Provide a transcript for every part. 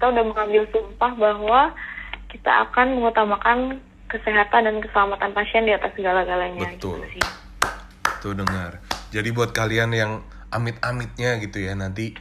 kita udah mengambil sumpah bahwa kita akan mengutamakan kesehatan dan keselamatan pasien di atas segala-galanya. Betul. Gitu sih. Tuh dengar. Jadi buat kalian yang amit-amitnya gitu ya nanti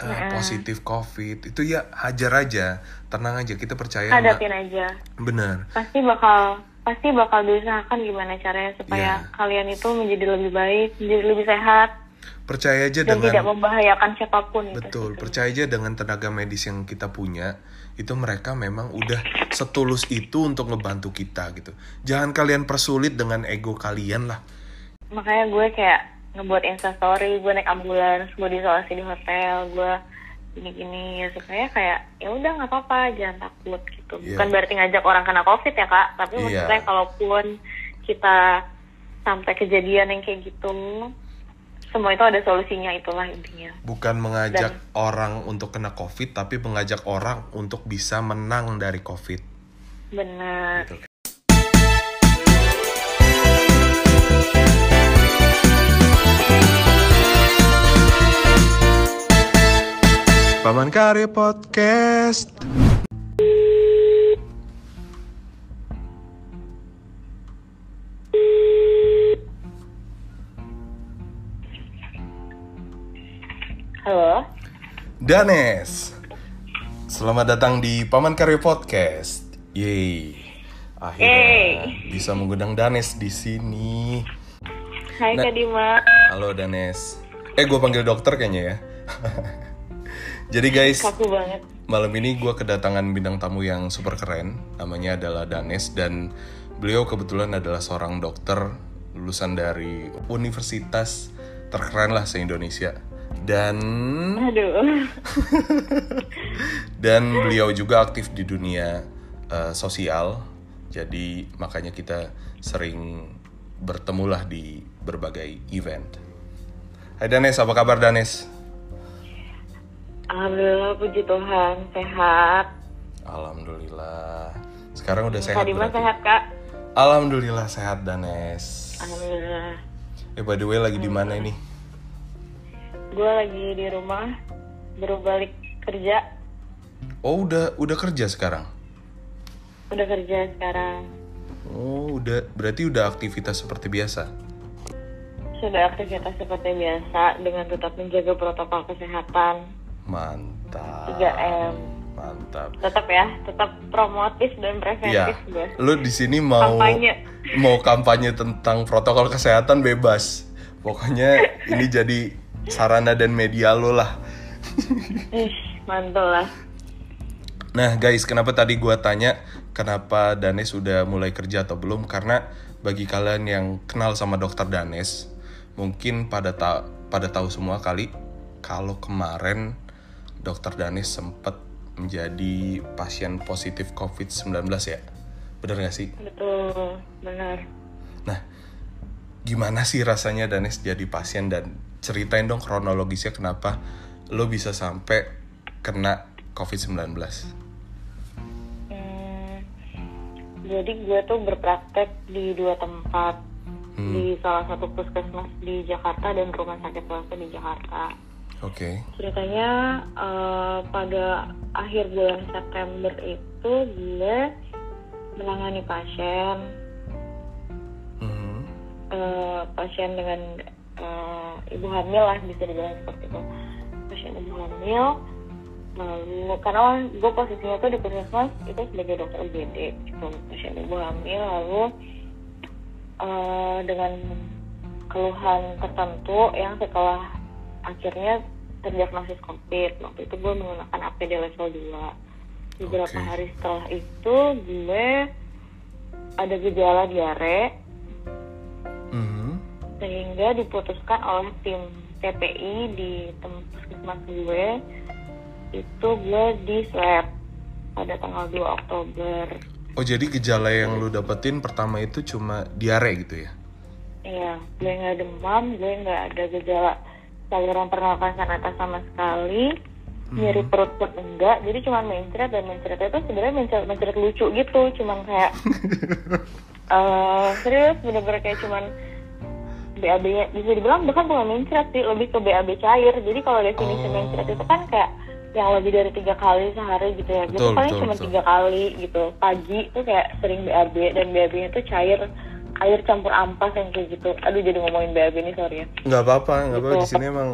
uh, positif COVID itu ya hajar aja, tenang aja kita percaya. Hadapin aja. Bener. Pasti bakal pasti bakal diusahakan gimana caranya supaya Iya. kalian itu menjadi lebih baik, menjadi lebih sehat Percaya aja dan tidak dengan membahayakan siapa pun. gitu. betul. Percaya aja dengan tenaga medis yang kita punya itu mereka memang udah setulus itu untuk ngebantu kita gitu. Jangan kalian persulit dengan ego kalian lah. makanya gue kayak ngebuat instastory gue naik ambulans gue diisolasi di hotel gue gini-gini ya supaya kayak ya udah nggak apa-apa jangan takut gitu Iya. bukan berarti ngajak orang kena covid ya kak tapi Iya. maksudnya kalaupun kita sampai kejadian yang kayak gitu semua itu ada solusinya itulah intinya Bukan mengajak orang untuk kena COVID, tapi mengajak orang untuk bisa menang dari COVID. benar Gitu. Paman Karya Podcast. Halo Danes. Selamat datang di Paman Karya Podcast. Yeay. Akhirnya bisa mengundang Danes di sini. hai Nah. kak Dima Halo Danes. Eh gue panggil dokter kayaknya ya. Jadi guys, kaku banget malam ini gue kedatangan bintang tamu yang super keren. Namanya adalah Danes dan beliau kebetulan adalah seorang dokter lulusan dari universitas terkeren lah se-Indonesia. Dan aduh dan beliau juga aktif di dunia eh, sosial. Jadi makanya kita sering bertemulah di berbagai event. Hai Danes, apa kabar Danes? alhamdulillah puji Tuhan sehat Alhamdulillah. Sekarang udah sehat berarti. sehat kak Alhamdulillah sehat Danes. alhamdulillah Eh by the way lagi di mana ini? Gue lagi di rumah baru balik kerja Oh udah udah kerja sekarang. udah kerja sekarang Oh udah berarti udah aktivitas seperti biasa. sudah aktivitas seperti biasa dengan tetap menjaga protokol kesehatan Mantap. 3M Mantap. tetap ya tetap promotif dan Iya, preventif gue lu di sini mau Kampanye. mau kampanye tentang protokol kesehatan bebas. Pokoknya ini jadi sarana dan media lo lah. Ih, mantul lah Nah guys, kenapa tadi gua tanya kenapa Danes udah mulai kerja atau belum? Karena bagi kalian yang kenal sama dokter Danes, mungkin pada ta pada tahu semua kali kalau kemarin dokter Danes sempat menjadi pasien positif COVID-19 ya. Bener gak sih? betul benar Nah, gimana sih rasanya Danes jadi pasien dan ceritain dong kronologisnya kenapa lo bisa sampai kena COVID-19? Hmm, jadi gue tuh berpraktek di dua tempat Hmm. di salah satu puskesmas di Jakarta dan rumah sakit swasta di Jakarta Oke. ceritanya eh, pada akhir bulan September itu gue menangani pasien eh, pasien dengan eh, ibu hamil lah bisa dibilang seperti itu pasien ibu hamil lalu karena gue posisinya tuh di puskesmas itu sebagai dokter UGD gitu pasien ibu hamil lalu eh, dengan keluhan tertentu yang setelah akhirnya terdiagnosis COVID waktu itu gue menggunakan APD level 2 beberapa Oke. hari setelah itu gue ada gejala diare. Sehingga diputuskan oleh tim TPI di tem- puskesmas gue. Itu gue di swab pada tanggal 2 Oktober. Oh jadi gejala yang lu dapetin pertama itu cuma diare gitu ya? Iya, gue nggak demam, gue nggak ada gejala saluran pernapasan atas sama sekali, nyeri perut pun enggak, jadi cuma mencret dan mencret itu sebenarnya mencret, mencret lucu gitu, cuman kayak eh serius bener-bener kayak cuman BAB nya bisa dibilang bukan bukan mencret sih, lebih ke BAB cair. Jadi kalau definisi Oh. mencret itu kan kayak yang lebih dari tiga kali sehari gitu ya. Gue Betul, paling betul, cuma betul. tiga kali gitu. Pagi tuh kayak sering BAB dan BAB-nya tuh cair air campur ampas yang kayak gitu. Aduh jadi ngomongin BAB nih sorry ya. nggak apa-apa nggak apa-apa di Gitu. sini emang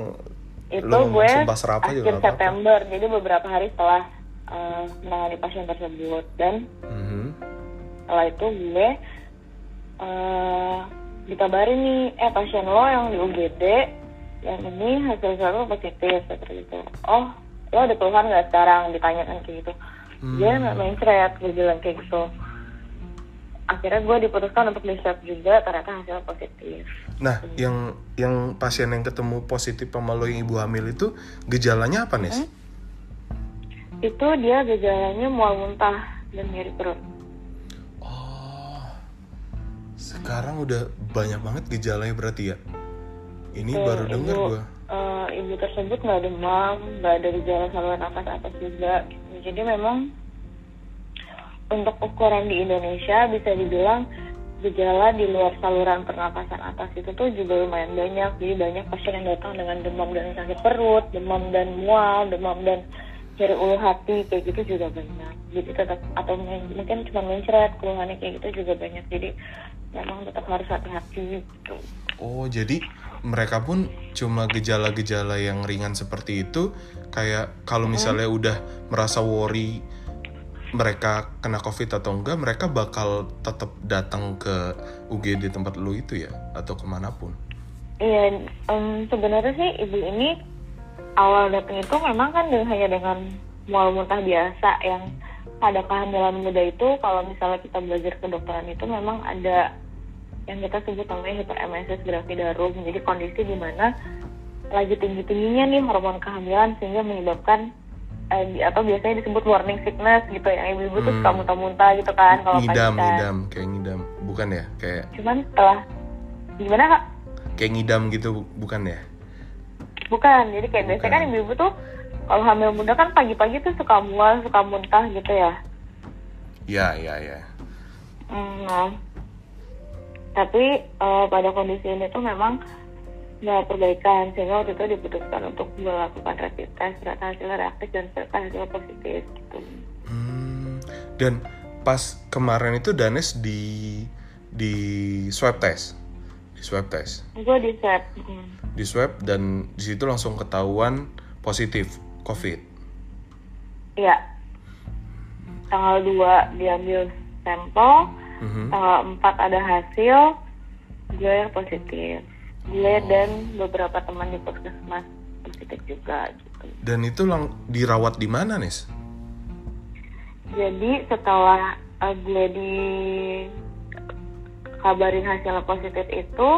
Itu gue serapah juga akhir nggak apa-apa September, jadi beberapa hari setelah eh, menangani pasien tersebut dan Mhm. setelah itu gue eh dikabarin nih, eh pasien lo yang di UGD yang ini hasil swab positif seperti itu. Oh, lo ada keluhan nggak sekarang? Ditanyakan kayak gitu. Dia Hmm. nggak main thread, gue bilang kayak gitu. Akhirnya gue diputuskan untuk di swab juga, ternyata hasil positif. nah yang yang pasien yang ketemu positif sama lo yang ibu hamil itu gejalanya apa nih Hmm? Itu dia gejalanya mual muntah dan nyeri perut. Sekarang udah banyak banget gejalanya berarti ya ini Tuh, baru denger ibu, gua eh, ibu tersebut nggak demam, nggak ada gejala saluran nafas atas juga. gitu. Jadi memang untuk ukuran di Indonesia bisa dibilang gejala di luar saluran pernapasan atas itu tuh juga lumayan banyak. Jadi banyak pasien yang datang dengan demam dan sakit perut, demam dan mual, demam dan nyeri ulu hati kayak gitu juga banyak. Jadi tetap atau mungkin cuma mencret keluhannya kayak gitu juga banyak. Jadi memang tetap harus hati-hati gitu. oh jadi mereka pun cuma gejala-gejala yang ringan seperti itu kayak kalau misalnya udah merasa worry mereka kena covid atau enggak mereka bakal tetap datang ke UGD tempat lu itu ya atau ke mana pun Iya, em, sebenarnya sih ibu ini awal datang itu memang kan dengan- hanya dengan mual muntah biasa yang pada kehamilan muda itu kalau misalnya kita belajar kedokteran itu memang ada yang kita sebut namanya hyperemesis gravidarum. Jadi kondisi di mana lagi tinggi-tingginya nih hormon kehamilan sehingga menyebabkan eh, atau biasanya disebut warning sickness gitu ya ibu-ibu tuh Hmm. suka muntah-muntah gitu kan kalau ngidam kan. ngidam kayak ngidam bukan ya kayak Cuman setelah gimana kak? kayak ngidam gitu bukan ya Bukan, jadi kayak biasanya kan Bukan. ibu-ibu tuh kalau hamil muda kan pagi-pagi tuh suka mual, suka muntah gitu ya. ya ya ya Hmm, nah. Tapi eh, pada kondisi ini tuh memang nggak perbaikan sehingga waktu itu diputuskan untuk melakukan rapid test ternyata hasilnya reaktif dan ternyata hasilnya positif gitu. Hmm, dan pas kemarin itu Danes di di swab test swab test Gue di swab, hmm. di swab dan di situ langsung ketahuan positif covid iya. Tanggal 2 diambil sampel, Mhm. tanggal 4 ada hasil, gue yang positif. Gue dan beberapa teman di puskesmas positif juga gitu. dan itu lang dirawat di mana nis Jadi setelah uh, gue di kabarin hasil positif itu,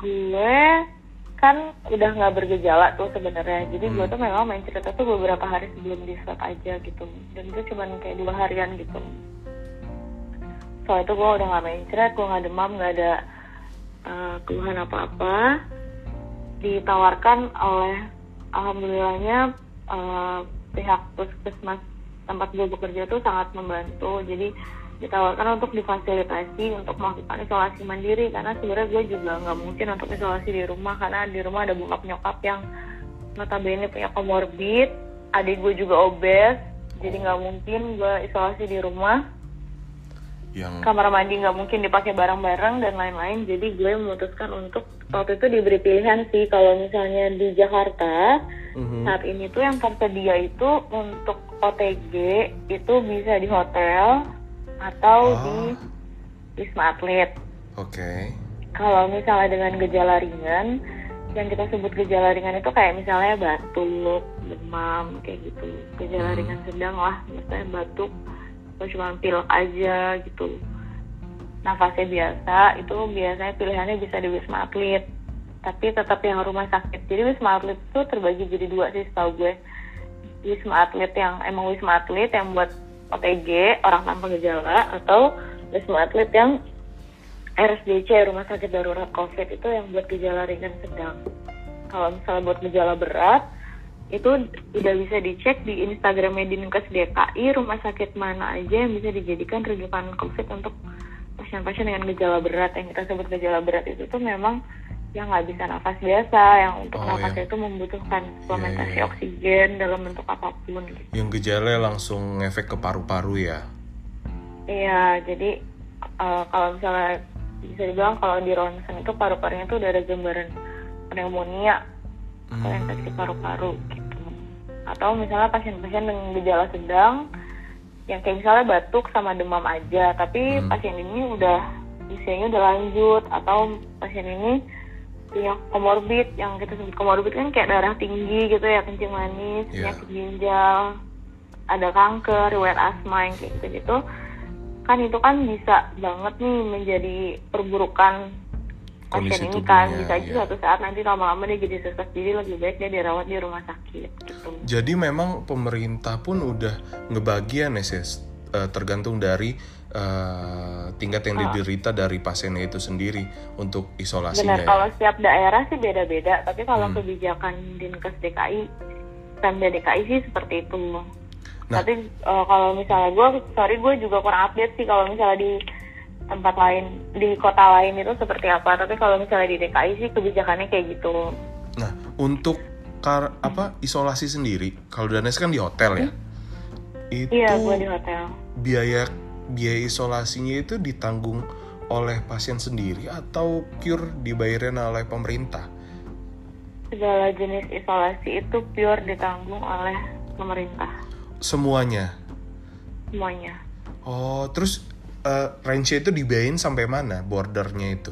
gue kan udah nggak bergejala tuh sebenarnya. Jadi gue Hmm. tuh memang main cerita tuh beberapa hari sebelum di swab aja gitu. Dan itu cuma kayak dua harian gitu. Soal itu gue udah nggak main cerita, gue nggak demam, nggak ada uh, keluhan apa-apa. Ditawarkan oleh alhamdulillahnya uh, pihak puskesmas tempat gue bekerja tuh sangat membantu. Jadi ditawarkan untuk difasilitasi untuk melakukan isolasi mandiri. Karena sebenarnya gue juga nggak mungkin untuk isolasi di rumah karena di rumah ada bokap nyokap yang notabene punya komorbid, adik gue juga obes, jadi nggak mungkin gue isolasi di rumah. Yang kamar mandi nggak mungkin dipakai bareng-bareng dan lain-lain. Jadi gue memutuskan untuk waktu itu diberi pilihan sih kalau misalnya di Jakarta Mhm. saat ini tuh yang tersedia itu untuk OTG itu bisa di hotel atau Ah. di Wisma Atlet oke kalau misalnya dengan gejala ringan yang kita sebut gejala ringan itu kayak misalnya batuk, demam kayak gitu. Gejala Hmm. ringan sedang lah, misalnya batuk atau cuma pilek aja gitu. Nafasnya biasa, itu biasanya pilihannya bisa di Wisma Atlet. Tapi tetap yang rumah sakit. Jadi Wisma Atlet itu terbagi jadi dua sih setahu gue. Wisma Atlet yang emang Wisma Atlet yang buat OTG, orang tanpa gejala, atau Wisma Atlet yang RSDC Rumah Sakit Darurat COVID itu yang buat gejala ringan sedang. Kalau misalnya buat gejala berat itu udah bisa dicek di Instagramnya Dinkes DKI rumah sakit mana aja yang bisa dijadikan rujukan COVID untuk pasien-pasien dengan gejala berat yang kita sebut gejala berat itu tuh memang yang nggak bisa nafas biasa, yang untuk Oh, nafasnya yang- itu membutuhkan suplementasi iya. oksigen dalam bentuk apa pun. Gitu. Yang gejala langsung ngefek ke paru-paru ya. Iya, jadi eh, kalau misalnya bisa dibilang kalau di ronsen itu paru-parunya tuh udah ada gambaran pneumonia atau Hmm. infeksi paru-paru gitu. Atau misalnya pasien-pasien dengan gejala sedang yang kayak misalnya batuk sama demam aja, tapi Hmm. pasien ini udah usianya udah lanjut atau pasien ini punya komorbid yang kita sebut komorbid kan kayak darah tinggi gitu ya, kencing manis, Iya. penyakit ginjal, ada kanker, riwayat asma yang kayak gitu gitu kan itu kan bisa banget nih menjadi perburukan Kondisi pasien ini kan bisa aja iya. suatu saat nanti lama-lama dia jadi sesak jadi lebih baik dia dirawat di rumah sakit gitu Jadi memang pemerintah pun udah ngebagian ya Sis, Eh, tergantung dari eh, tingkat yang diderita dari pasiennya itu sendiri untuk isolasinya benar ya. kalau setiap daerah sih beda-beda tapi kalau Hmm. kebijakan dinkes DKI Pemda DKI sih seperti itu Nah. tapi eh, kalau misalnya gue sorry gue juga kurang update sih kalau misalnya di tempat lain di kota lain itu seperti apa tapi kalau misalnya di DKI sih kebijakannya kayak gitu Nah, untuk kar apa isolasi sendiri, kalau Danes kan di hotel ya. Itu iya gue di hotel biaya biaya isolasinya itu ditanggung oleh pasien sendiri atau cure dibayarin oleh pemerintah? segala jenis isolasi itu pure ditanggung oleh pemerintah Semuanya. semuanya. Oh, terus eh, range itu dibayarin sampai mana bordernya itu?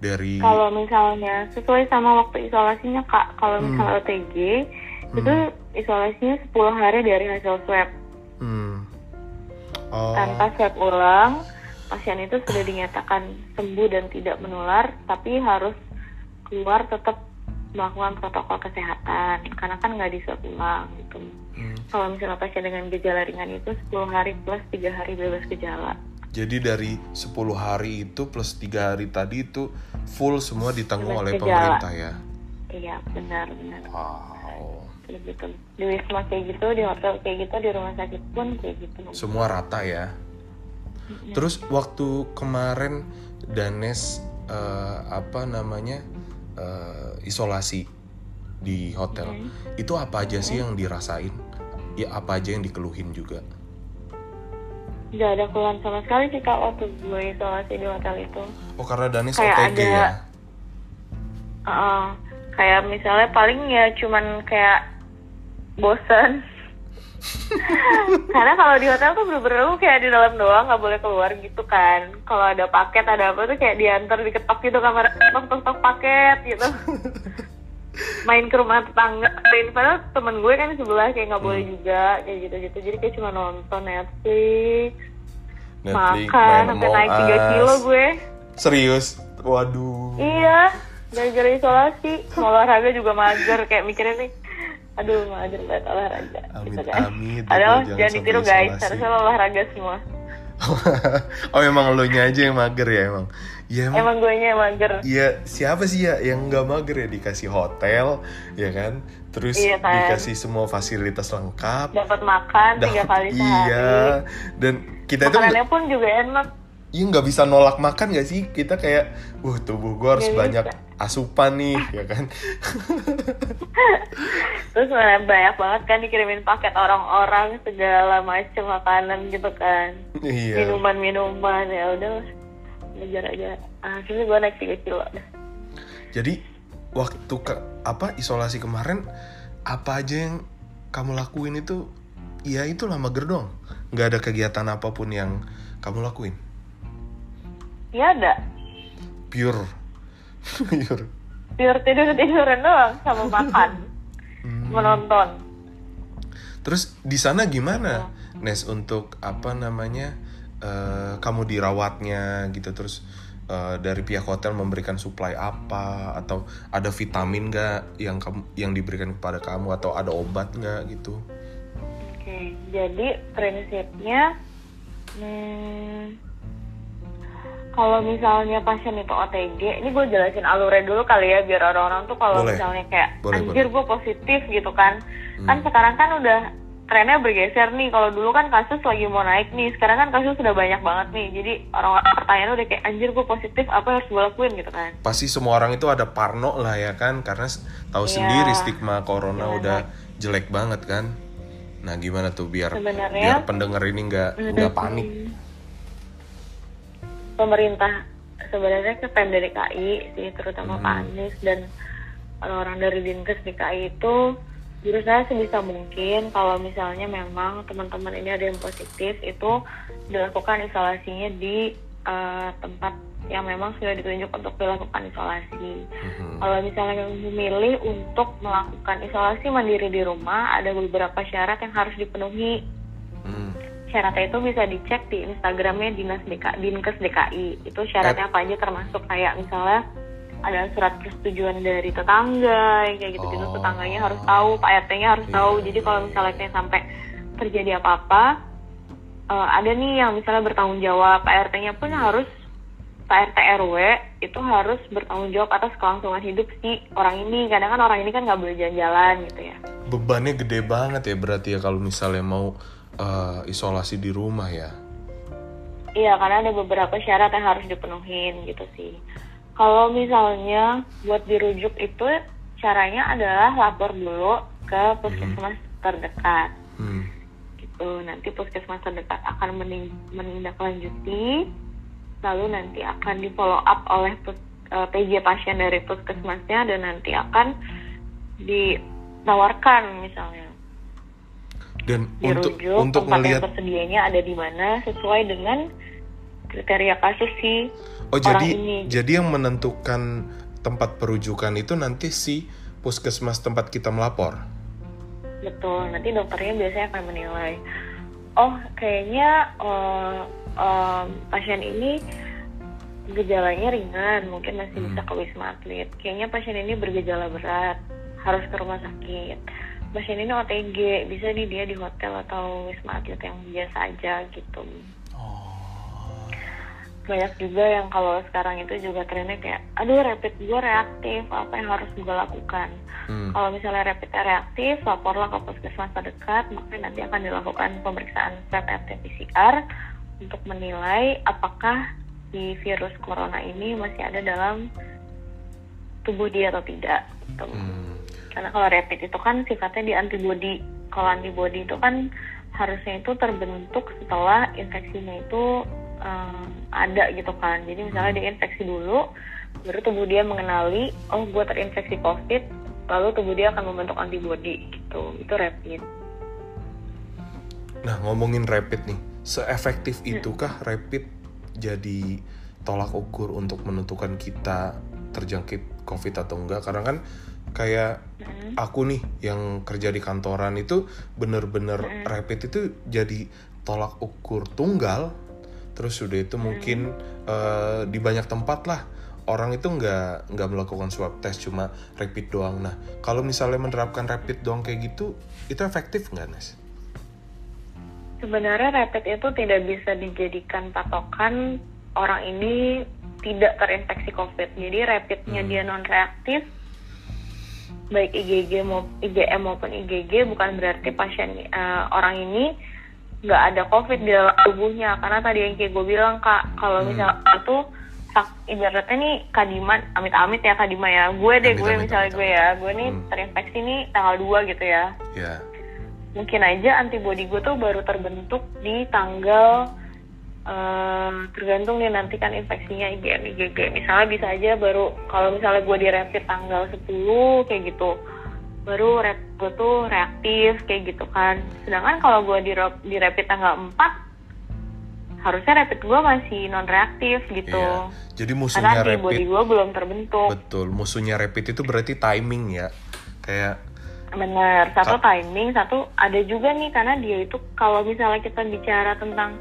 Dari Kalau misalnya sesuai sama waktu isolasinya kak, kalau Hmm. misalnya OTG itu isolasinya 10 hari dari hasil swab. Hmm. Oh, Tanpa swab ulang, pasien itu sudah dinyatakan sembuh dan tidak menular, tapi harus keluar tetap melakukan protokol kesehatan karena kan nggak di swab ulang gitu. hmm. Kalau misalnya pasien dengan gejala ringan itu 10 hari plus 3 hari bebas gejala. Jadi dari 10 hari itu plus 3 hari tadi itu full semua ditanggung Bebas oleh gejala. pemerintah ya. Iya benar benar. Wow. Kayak gitu di wisma kayak gitu di hotel kayak gitu di rumah sakit pun kayak gitu Semua rata ya. Terus waktu kemarin Danes eh, apa namanya eh, isolasi di hotel, itu apa aja sih yang dirasain? Ya apa aja yang dikeluhin juga? nggak ada keluhan sama sekali sih kak waktu gue isolasi di hotel itu Oh karena Danes Kayak OTG ada- ya? Heeh. kayak misalnya paling ya cuman kayak bosen. Karena kalau di hotel tuh bener-bener lu kayak di dalam doang nggak boleh keluar gitu kan. Kalau ada paket ada apa tuh kayak diantar diketok gitu kamar tok tok tok paket gitu. Main ke rumah tetangga. Padahal temen gue kan sebelah kayak nggak boleh juga kayak gitu gitu jadi kayak cuma nonton Netflix, Netflix, makan main sampai naik 3 Us. kilo gue. Serius? Waduh. Iya, gara-gara isolasi, olahraga juga mager kayak mikirnya nih, aduh mager banget olahraga. Amit, gitu kan. amit, Padahal jangan jangan sampai ditiru guys, isolasi. harusnya lo olahraga semua. oh emang lo nya aja yang mager ya emang? Ya emang. Emang gue nya mager. Ya siapa sih ya yang nggak mager ya dikasih hotel, ya kan? Terus Iya kan. dikasih semua fasilitas lengkap. Dapat makan tiga kali sehari. Iya. Dan kita Makanannya pun juga enak. Iya nggak bisa nolak makan gak sih? Kita kayak, wah tubuh gue harus Nggak banyak bisa. asupan nih, ya kan? Terus mana banyak banget kan dikirimin paket orang-orang segala macam makanan gitu kan. iya. Minuman-minuman ya udah ngejar aja. Akhirnya gue naik 3 kilo dah. Jadi waktu ke apa isolasi kemarin apa aja yang kamu lakuin itu ya itulah mager dong. Nggak ada kegiatan apa pun yang kamu lakuin. Iya ada. Pure. Pure. Pure tidur-tiduran doang sama makan. Hmm. Menonton. Terus di sana gimana, Nes untuk apa namanya eh, kamu dirawatnya gitu terus eh, dari pihak hotel memberikan supply apa atau ada vitamin nggak yang kamu yang diberikan kepada kamu atau ada obat nggak gitu? Oke, jadi prinsipnya hmm, kalau misalnya pasien itu OTG, ini gue jelasin alurnya dulu kali ya biar orang-orang tuh kalau misalnya kayak Boleh, anjir gue positif gitu kan, kan sekarang kan udah trennya bergeser nih. Kalau dulu kan kasus lagi mau naik nih, sekarang kan kasus sudah banyak banget nih. Jadi orang-orang pertanyaan udah kayak anjir gue positif apa yang harus gue lakuin gitu kan pasti semua orang itu ada parno lah ya kan karena tahu Iya. sendiri stigma corona Gimana? udah jelek banget kan nah gimana tuh biar Sebenarnya- biar pendengar ini nggak nggak panik pemerintah sebenarnya ke Pemda DKI sih terutama Pak Anies dan orang-orang dari Dinkes DKI itu berusaha sebisa mungkin kalau misalnya memang teman-teman ini ada yang positif itu dilakukan isolasinya di eh, tempat yang memang sudah ditunjuk untuk dilakukan isolasi. Mhm. Kalau misalnya yang memilih untuk melakukan isolasi mandiri di rumah, ada beberapa syarat yang harus dipenuhi. Hmm. Syaratnya itu bisa dicek di Instagramnya Dinas DK, Dinkes DKI. Itu syaratnya apa aja termasuk kayak misalnya ada surat persetujuan dari tetangga, kayak gitu-gitu. Oh. Tetangganya harus tahu, Pak RT-nya harus Iya. tahu. Jadi kalau misalnya kayak sampai terjadi apa-apa, eh, ada nih yang misalnya bertanggung jawab, Pak RT-nya pun harus Pak RT RW itu harus bertanggung jawab atas kelangsungan hidup si orang ini. Kadang kan orang ini kan nggak boleh jalan-jalan gitu ya. bebannya gede banget ya berarti ya kalau misalnya mau eh, isolasi di rumah ya Iya, karena ada beberapa syarat yang harus dipenuhin gitu sih. Kalau misalnya buat dirujuk itu caranya adalah lapor dulu ke puskesmas terdekat. hmm. Gitu. Nanti puskesmas terdekat akan menindaklanjuti, lalu nanti akan di follow up oleh pus- eh, PJ pasien dari puskesmasnya dan nanti akan ditawarkan misalnya dan untuk dirujuk untuk tempat yang melihat tersedianya ada di mana sesuai dengan kriteria kasus si oh orang jadi ini. jadi yang menentukan tempat perujukan itu nanti si puskesmas tempat kita melapor betul nanti dokternya biasanya akan menilai oh kayaknya eh, em, pasien ini gejalanya ringan mungkin masih Hmm. bisa ke wisma atlet kayaknya pasien ini bergejala berat harus ke rumah sakit pasien ini OTG bisa nih dia di hotel atau wisma atlet yang biasa aja gitu banyak juga yang kalau sekarang itu juga trennya kayak aduh rapid gue reaktif apa yang harus gue lakukan Hmm. kalau misalnya rapidnya reaktif laporlah ke puskesmas terdekat maka nanti akan dilakukan pemeriksaan swab RT PCR untuk menilai apakah si virus corona ini masih ada dalam tubuh dia atau tidak gitu. Hmm. Karena kalau rapid itu kan sifatnya di antibody. Kalau antibody itu kan harusnya itu terbentuk setelah infeksinya itu em, ada gitu kan. Jadi misalnya dia infeksi dulu, baru tubuh dia mengenali, oh gue terinfeksi COVID, lalu tubuh dia akan membentuk antibody gitu. Itu rapid. Nah, ngomongin rapid nih, seefektif Hmm. itukah rapid jadi tolak ukur untuk menentukan kita terjangkit COVID atau enggak? Karena kan kayak Mm. aku nih yang kerja di kantoran itu bener-bener Hmm. rapid itu jadi tolak ukur tunggal. Terus sudah itu Hmm. mungkin eh, di banyak tempat lah orang itu nggak nggak melakukan swab test cuma rapid doang. Nah, kalau misalnya menerapkan rapid doang kayak gitu, itu efektif nggak, Nes? Sebenarnya rapid itu tidak bisa dijadikan patokan orang ini tidak terinfeksi COVID. Jadi rapidnya dia non reaktif, baik IgG mau IgM maupun IgG bukan berarti pasien eh, orang ini nggak ada COVID di dalam tubuhnya. Karena tadi yang kayak gue bilang kak, kalau misalnya itu sak- ibaratnya nih kadiman, amit-amit ya kadima ya. Gue deh, Amit, gue amit, misalnya amit, gue ya, gue nih Hmm. terinfeksi nih tanggal 2 gitu ya Ya. mungkin aja antibody gue tuh baru terbentuk di tanggal tergantung nih nanti kan infeksinya IgM IgG misalnya bisa aja baru kalau misalnya gue di rapid tanggal 10 kayak gitu baru rap gue tuh reaktif kayak gitu kan sedangkan kalau gue di, di rapid tanggal 4 harusnya rapid gue masih non reaktif gitu Iya. Jadi karena musuhnya antibody rapid gue belum terbentuk betul. Musuhnya rapid itu berarti timing ya. Kayak Bener, satu timing, satu ada juga nih karena dia itu kalau misalnya kita bicara tentang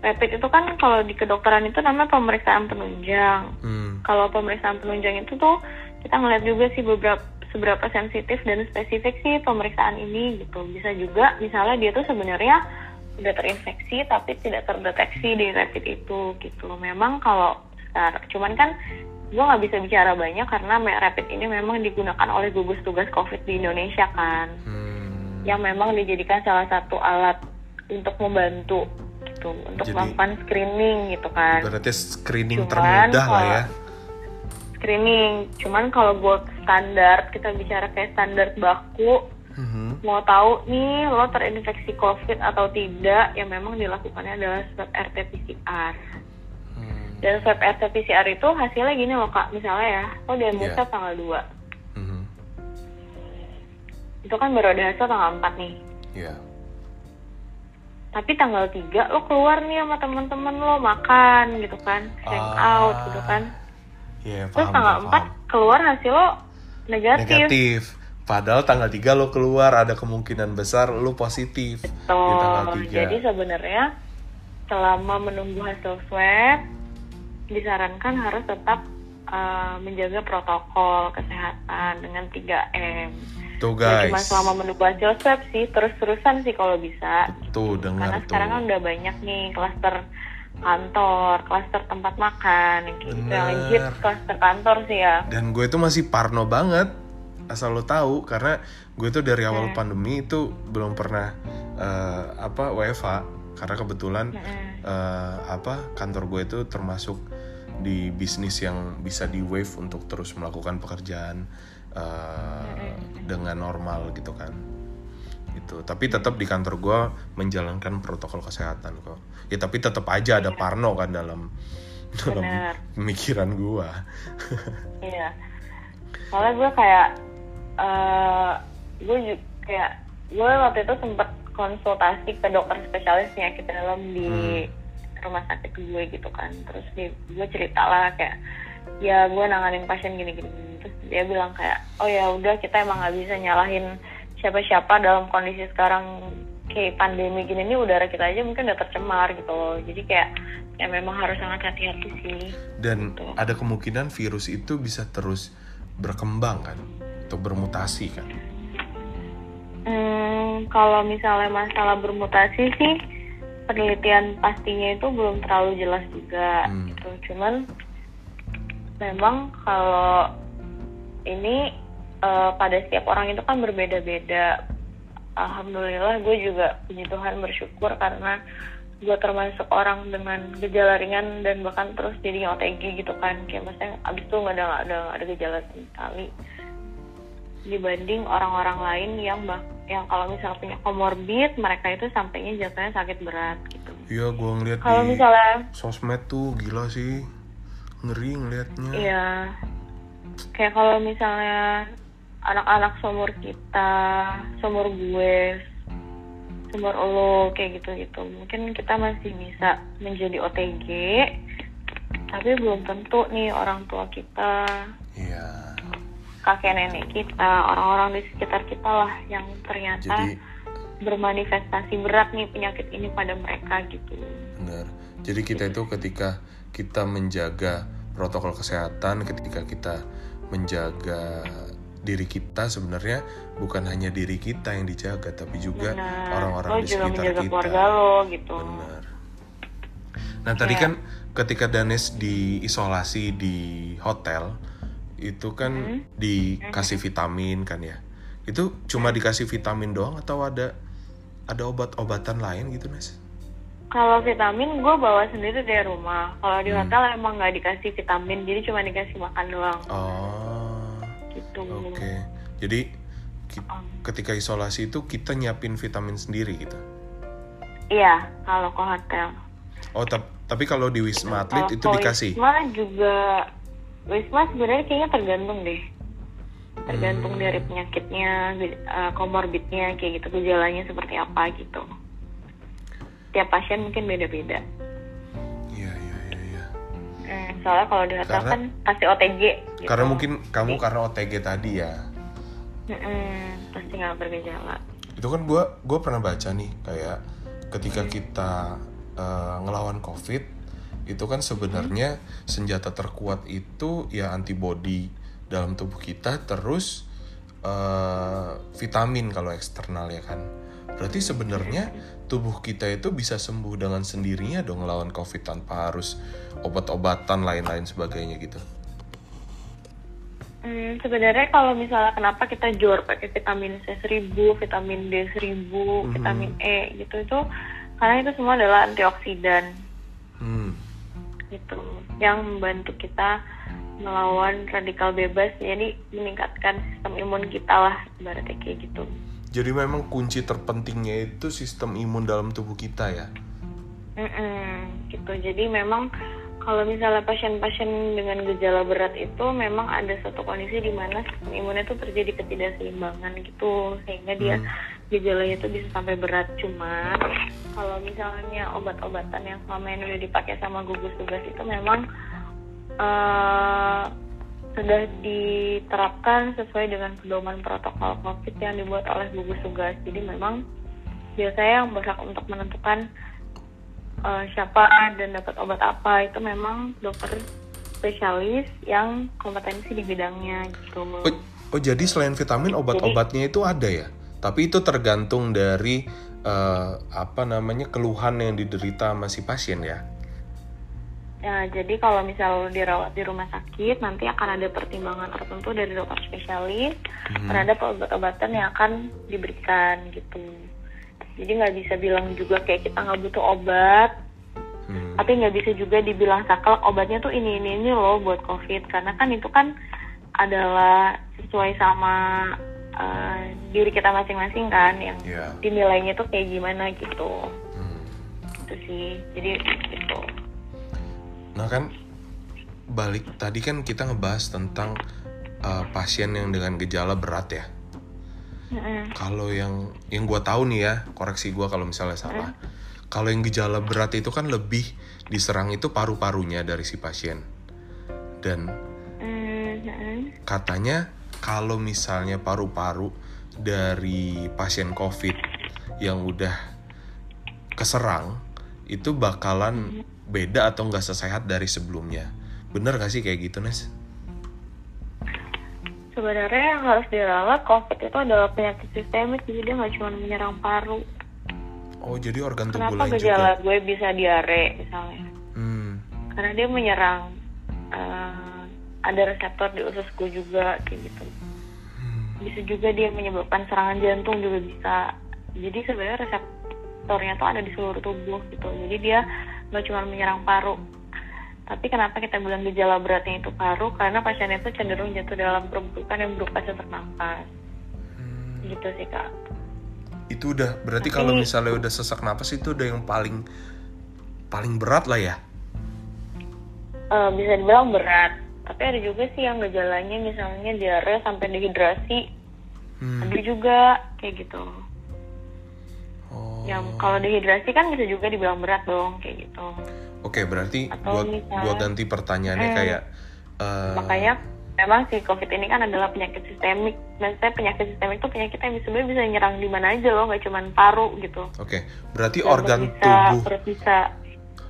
rapid itu kan kalau di kedokteran itu namanya pemeriksaan penunjang. hmm, Kalau pemeriksaan penunjang itu tuh kita ngeliat juga sih beberapa seberapa sensitif dan spesifik sih pemeriksaan ini gitu. Bisa juga misalnya dia tuh sebenarnya udah terinfeksi tapi tidak terdeteksi di rapid itu gitu. Memang kalau sekarang cuman kan gue nggak bisa bicara banyak karena rapid ini memang digunakan oleh gugus tugas COVID di Indonesia kan hmm, yang memang dijadikan salah satu alat untuk membantu gitu untuk Jadi- melakukan screening gitu kan Berarti screening Cuman termudah lah ya. screening cuman kalau buat standar kita bicara kayak standar baku Mhm. mau tahu nih lo terinfeksi covid atau tidak yang memang dilakukannya adalah swab RT-PCR Hmm. dan swab RT-PCR itu hasilnya gini loh kak misalnya ya lo diambil swab tanggal 2 Mhm. itu kan baru ada hasil tanggal 4 nih Iya. Tapi tanggal 3 lo keluar nih sama teman-teman lo makan gitu kan hang Ah, out gitu kan Iya, terus paham, tanggal paham, 4 keluar hasil lo negatif, Negatif. Padahal tanggal 3 lo keluar ada kemungkinan besar lo positif di tanggal Betul. 3. Jadi sebenarnya selama menunggu hasil swab disarankan harus tetap uh, menjaga protokol kesehatan dengan 3M. Tuh Nggak guys. cuma selama hasil swab sih, terus-terusan sih kalau bisa. Tuh dengar Karena tuh. sekarang kan udah banyak nih klaster kantor, klaster tempat makan, gitu. Legit klaster kantor sih ya. Dan gue itu masih parno banget asal lo tahu karena gue tuh dari Hmm. awal pandemi itu belum pernah eh, apa WFH karena kebetulan Mm-mm. eh, apa kantor gue itu termasuk di bisnis yang bisa di wave untuk terus melakukan pekerjaan eh, dengan normal gitu kan itu tapi tetap di kantor gue menjalankan protokol kesehatan kok ya tapi tetap aja ada parno kan dalam dalam Bener. pemikiran gue Iya. Soalnya gue kayak eh gue juga kayak gue waktu itu sempet konsultasi ke dokter spesialis penyakit dalam di rumah sakit gue gitu kan. Terus dia, gue cerita lah kayak ya gue nanganin pasien gini gini. Terus dia bilang kayak oh ya udah kita emang nggak bisa nyalahin siapa-siapa dalam kondisi sekarang kayak pandemi gini nih udara kita aja mungkin udah tercemar gitu loh. Jadi kayak ya memang harus sangat hati-hati sih. dan Betul. ada kemungkinan virus itu bisa terus berkembang kan atau bermutasi kan Hmm, kalau misalnya masalah bermutasi sih penelitian pastinya itu belum terlalu jelas juga Hmm. gitu. Cuman memang kalau ini eh, pada setiap orang itu kan berbeda-beda. Alhamdulillah gue juga puji Tuhan bersyukur karena gue termasuk orang dengan gejala ringan dan bahkan terus jadi OTG gitu kan. Kayak maksudnya abis itu nggak ada nggak ada nggak ada gejala sama sekali. Dibanding orang-orang lain yang bah yang kalau misalnya punya komorbid mereka itu sampainya jatuhnya sakit berat gitu. Iya gue ngeliat kalau misalnya sosmed tuh gila sih. Ngeri ngeliatnya. Iya. Kayak kalau misalnya anak-anak seumur kita, seumur gue, seumur lo kayak gitu-gitu. Mungkin kita masih bisa menjadi OTG, tapi belum tentu nih orang tua kita, iya kakek nenek kita, orang-orang di sekitar kita lah yang ternyata jadi bermanifestasi berat nih penyakit ini pada mereka gitu. benar jadi kita itu ketika kita menjaga protokol kesehatan ketika kita menjaga diri kita sebenarnya bukan hanya diri kita yang dijaga tapi juga orang-orang di sekitar kita keluarga lo gitu. Benar. Nah tadi Kayak- kan ketika Danes diisolasi di hotel itu kan Hmm. dikasih vitamin kan ya. Itu cuma dikasih vitamin doang atau ada ada obat-obatan lain gitu Nes? Kalau vitamin gue bawa sendiri dari rumah. Kalau di Hmm. hotel emang nggak dikasih vitamin, jadi cuma dikasih makan doang Oh gitu. oke. Jadi ki- Um, ketika isolasi itu kita nyiapin vitamin sendiri gitu. Iya, kalau ke hotel. Oh tap- tapi kalau di Wisma Atlet Kalau itu dikasih. Wisma juga, Wisma sebenarnya kayaknya tergantung deh. Tergantung Hmm. dari penyakitnya, eh, komorbidnya, kayak gitu, gejalanya seperti apa gitu. Tiap pasien mungkin beda-beda. Iya iya iya. iya. Hmm, soalnya kalau di hotel Karena- kan kasih OTG. Gitu. Karena mungkin kamu karena OTG tadi ya. Mm-mm, pasti nggak bergejala. itu kan gue gue pernah baca nih kayak ketika kita eh, ngelawan covid itu kan sebenarnya senjata terkuat itu ya antibody dalam tubuh kita terus eh, vitamin kalau eksternal ya kan berarti sebenarnya tubuh kita itu bisa sembuh dengan sendirinya dong ngelawan covid tanpa harus obat-obatan lain-lain sebagainya gitu Hmm, sebenarnya kalau misalnya kenapa kita jor pakai vitamin C 1000, vitamin D 1000, Mhm. vitamin E gitu itu karena itu semua adalah antioksidan Hmm. gitu yang membantu kita melawan radikal bebas jadi meningkatkan sistem imun kita lah ibaratnya kayak gitu Jadi memang kunci terpentingnya itu sistem imun dalam tubuh kita ya. Mm-mm, gitu. Jadi memang kalau misalnya pasien-pasien dengan gejala berat itu memang ada satu kondisi di mana sistem imunnya itu terjadi ketidakseimbangan gitu sehingga dia gejalanya itu bisa sampai berat. Cuma kalau misalnya obat-obatan yang selama ini udah dipakai sama gugus tugas itu memang eh, sudah diterapkan sesuai dengan pedoman protokol COVID yang dibuat oleh gugus tugas. Jadi memang biasanya yang berhak untuk menentukan eh, siapa dan dapat obat apa itu memang dokter spesialis yang kompetensi di bidangnya gitu. Oh, oh jadi selain vitamin obat-obatnya itu ada ya? Tapi itu tergantung dari eh, apa namanya keluhan yang diderita sama si pasien ya. Ya, jadi kalau misal dirawat di rumah sakit, nanti akan ada pertimbangan tertentu dari dokter spesialis terhadap obat-obatan yang akan diberikan gitu. Jadi nggak bisa bilang juga kayak kita nggak butuh obat, Hmm. tapi nggak bisa juga dibilang saklek obatnya tuh ini ini ini loh buat covid karena kan itu kan adalah sesuai sama eh, diri kita masing-masing kan yang Ya. dinilainya tuh kayak gimana gitu. Hmm. Itu sih. Jadi gitu. Nah kan balik tadi kan kita ngebahas tentang uh, pasien yang dengan gejala berat ya. Mm-mm. Kalau yang yang gua tahu nih ya, koreksi gua kalau misalnya salah. Kalau yang gejala berat itu kan lebih diserang itu paru-parunya dari si pasien. Dan Mm-mm. katanya kalau misalnya paru-paru dari pasien COVID yang udah keserang itu bakalan beda atau nggak sesehat dari sebelumnya. Bener gak sih kayak gitu, Nes? Sebenarnya yang harus dirawat COVID itu adalah penyakit sistemik, jadi dia nggak cuma menyerang paru. Oh, jadi organ tubuh Kenapa lain gejala juga. gue bisa diare misalnya? Hmm. Karena dia menyerang eh, ada reseptor di usus gue juga kayak gitu. Bisa juga dia menyebabkan serangan jantung juga bisa. Jadi sebenarnya reseptornya tuh ada di seluruh tubuh gitu. Jadi dia nggak cuma menyerang paru. Tapi kenapa kita bilang gejala beratnya itu paru? Karena pasien itu cenderung jatuh dalam perburukan yang berupa sesak nafas. Gitu sih kak. Itu udah berarti Tapi- kalau misalnya udah sesak napas itu udah yang paling paling berat lah ya. Eh, bisa dibilang berat. Tapi ada juga sih yang gejalanya misalnya diare sampai dehidrasi. Hmm. Ada juga kayak gitu. Oh. Yang kalau dehidrasi kan bisa juga dibilang berat dong kayak gitu. Oke, berarti Atau gua misalnya- gua ganti pertanyaannya Hmm. kayak eh, Makanya memang si COVID ini kan adalah penyakit sistemik. Maksudnya penyakit sistemik itu penyakit yang sebenarnya bisa nyerang di mana aja loh, nggak cuma paru gitu. Oke, berarti Jantung organ bisa, tubuh bisa.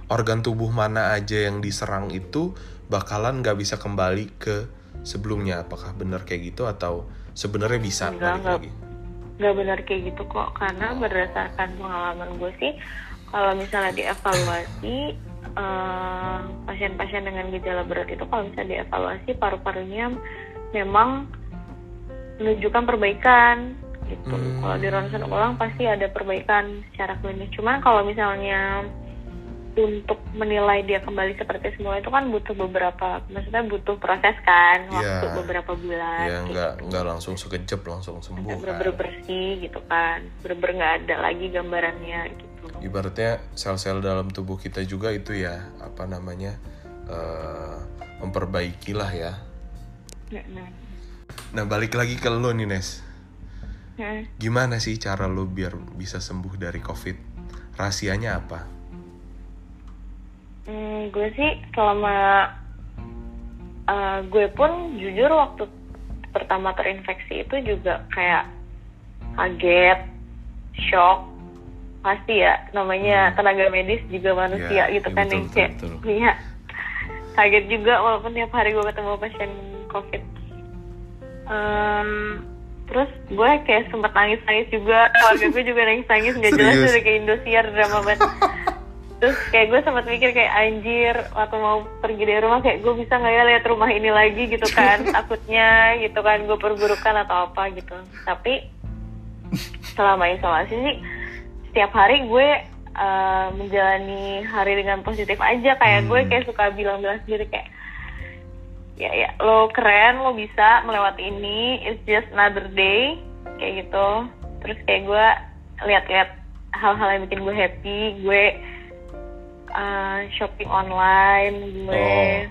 organ tubuh mana aja yang diserang itu bakalan nggak bisa kembali ke sebelumnya. Apakah benar kayak gitu atau sebenarnya bisa Enggak, balik enggak. lagi? Nggak benar kayak gitu kok. Karena berdasarkan pengalaman gue sih kalau misalnya dievaluasi eh, pasien-pasien dengan gejala berat itu kalau misalnya dievaluasi paru-parunya memang menunjukkan perbaikan gitu. Hmm. kalau di ronsen ulang pasti ada perbaikan secara klinis. Cuman kalau misalnya untuk menilai dia kembali seperti semula itu kan butuh beberapa maksudnya butuh proses kan waktu Iya. beberapa bulan Ya gitu nggak nggak langsung sekejap langsung sembuh kan. bener-bener bersih gitu kan bener-bener nggak ada lagi gambarannya gitu Ibaratnya sel-sel dalam tubuh kita juga itu ya apa namanya eh memperbaiki lah ya. Nah, Nah balik lagi ke lo nih Nes. Gimana sih cara lo biar bisa sembuh dari COVID? Rahasianya apa? Hmm, gue sih selama uh, gue pun jujur waktu pertama terinfeksi itu juga kayak kaget, shock, pasti ya namanya tenaga medis juga manusia Ya, gitu ya, kan betul, yang betul, kayak betul. iya kaget juga walaupun tiap hari gue ketemu pasien covid. Em, terus gue kayak sempet nangis nangis juga keluarga gue juga nangis nangis nggak jelas udah kayak Indosiar drama banget terus kayak gue sempat mikir kayak anjir waktu mau pergi dari rumah kayak gue bisa nggak ya lihat rumah ini lagi gitu kan. Takutnya gitu kan gue perburukan atau apa gitu. Tapi selama isolasi sih setiap hari gue uh, menjalani hari dengan positif aja. Kayak Hmm. gue kayak suka bilang-bilang sendiri kayak ya ya lo keren lo bisa melewati ini it's just another day kayak gitu. Terus kayak gue lihat-lihat hal-hal yang bikin gue happy gue uh, shopping online gue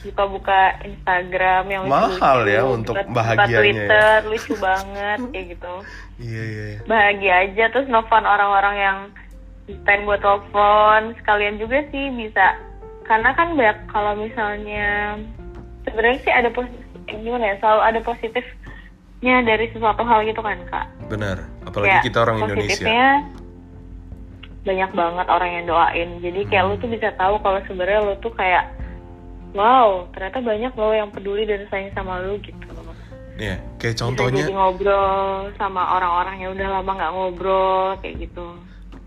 buka-buka Instagram yang Mahal lucu-lucu, ya untuk buka- buka bahagianya ya. Twitter lucu banget kayak gitu Iya iya. iya. bahagia aja terus nelfon orang-orang yang pengen gue telepon sekalian juga sih bisa karena kan banyak kalau misalnya sebenarnya sih ada positif gimana ya selalu ada positifnya dari sesuatu hal gitu kan kak Benar. Apalagi Kayak kita orang Indonesia. Banyak banget orang yang doain. Jadi kayak lu tuh bisa tahu kalau sebenarnya lu tuh kayak wow ternyata banyak lo yang peduli dan sayang sama lu gitu. Iya, kayak bisa contohnya jadi ngobrol sama orang-orang yang udah lama nggak ngobrol kayak gitu.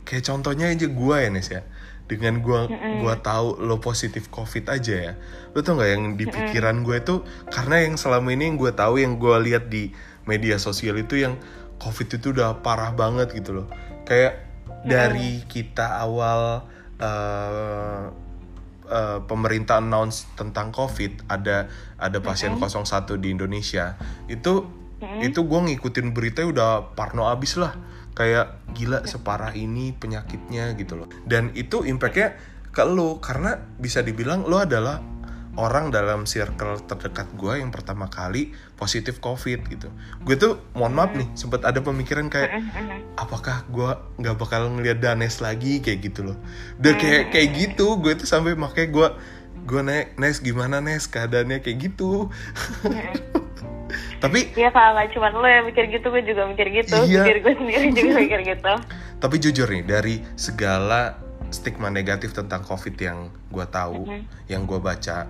Kayak contohnya aja gue ya Nes ya. Dengan gue gua tahu lo positif covid aja ya. Lo tau nggak yang di pikiran gue itu? Karena yang selama ini yang gue tahu yang gue lihat di media sosial itu yang covid itu udah parah banget gitu loh. Kayak dari kita awal eh, eh, pemerintah announce tentang covid ada ada pasien 01 di Indonesia. Itu itu gue ngikutin berita udah parno abis lah. Kayak gila separah ini penyakitnya gitu loh. Dan itu impactnya ke lo karena bisa dibilang lo adalah orang dalam circle terdekat gue yang pertama kali positif covid gitu gue tuh mohon maaf nih sempat ada pemikiran kayak apakah gue nggak bakal ngeliat Danes lagi kayak gitu loh udah kayak kayak gitu gue tuh sampai makanya gue gue naik Nes gimana Nes keadaannya kayak gitu tapi Iya nggak cuma lo yang mikir gitu, gue juga mikir gitu. Iya. Mikir gue sendiri juga mikir gitu. Tapi jujur nih, dari segala stigma negatif tentang COVID yang gue tahu, Mhm. yang gue baca,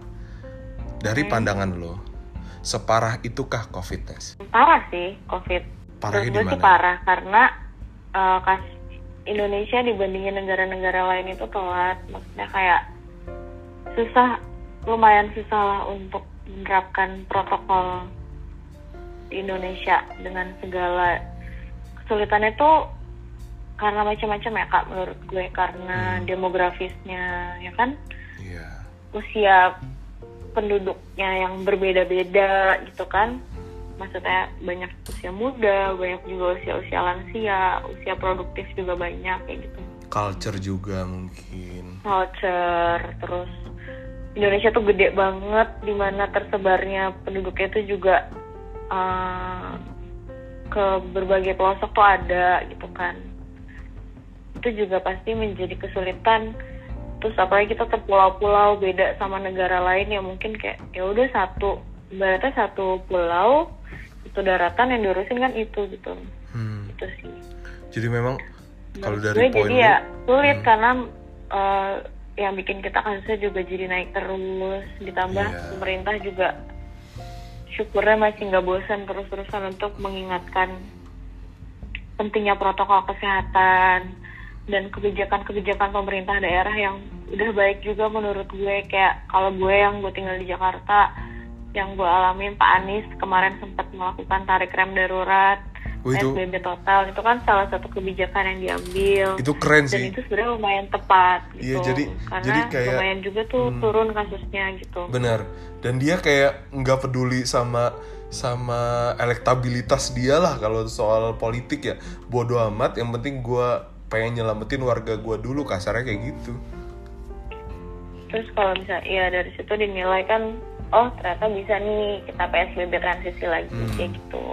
dari pandangan lo, separah itukah COVID, Nes? Parah sih COVID. Parahnya gue di sih mana? parah karena eh, kas Indonesia dibandingin negara-negara lain itu telat. Maksudnya kayak susah, lumayan susah lah untuk menerapkan protokol di Indonesia dengan segala kesulitannya itu karena macam-macam ya kak menurut gue karena Hmm. demografisnya ya kan Iya. usia penduduknya yang berbeda-beda gitu kan. Maksudnya banyak usia muda banyak juga usia-usia lansia usia produktif juga banyak kayak gitu. Culture juga mungkin. culture terus Indonesia tuh gede banget di mana tersebarnya penduduknya itu juga eh, ke berbagai pelosok tuh ada gitu kan. Itu juga pasti menjadi kesulitan terus apalagi kita terpulau-pulau beda sama negara lain yang mungkin kayak ya udah satu ibaratnya satu pulau itu daratan yang diurusin kan itu gitu Hmm. itu sih Jadi memang kalau dari poin jadi ya sulit hmm. karena eh, yang bikin kita kasusnya juga jadi naik terus ditambah Iya. pemerintah juga syukurnya masih nggak bosan terus-terusan untuk mengingatkan pentingnya protokol kesehatan dan kebijakan-kebijakan pemerintah daerah yang udah baik juga menurut gue kayak kalau gue yang gue tinggal di Jakarta yang gue alamin Pak Anies kemarin sempat melakukan tarik rem darurat Oh, itu- PSBB total itu kan salah satu kebijakan yang diambil itu keren dan sih. itu sebenarnya lumayan tepat gitu Iya, jadi- karena jadi kayak- lumayan juga tuh Hmm. turun kasusnya gitu Benar. Dan dia kayak nggak peduli sama sama elektabilitas dia lah kalau soal politik ya. Bodoh amat. Yang penting gue pengen nyelamatin warga gue dulu kasarnya kayak gitu. terus kalau misalnya ya dari situ dinilai kan oh ternyata bisa nih kita PSBB transisi lagi Hmm. kayak gitu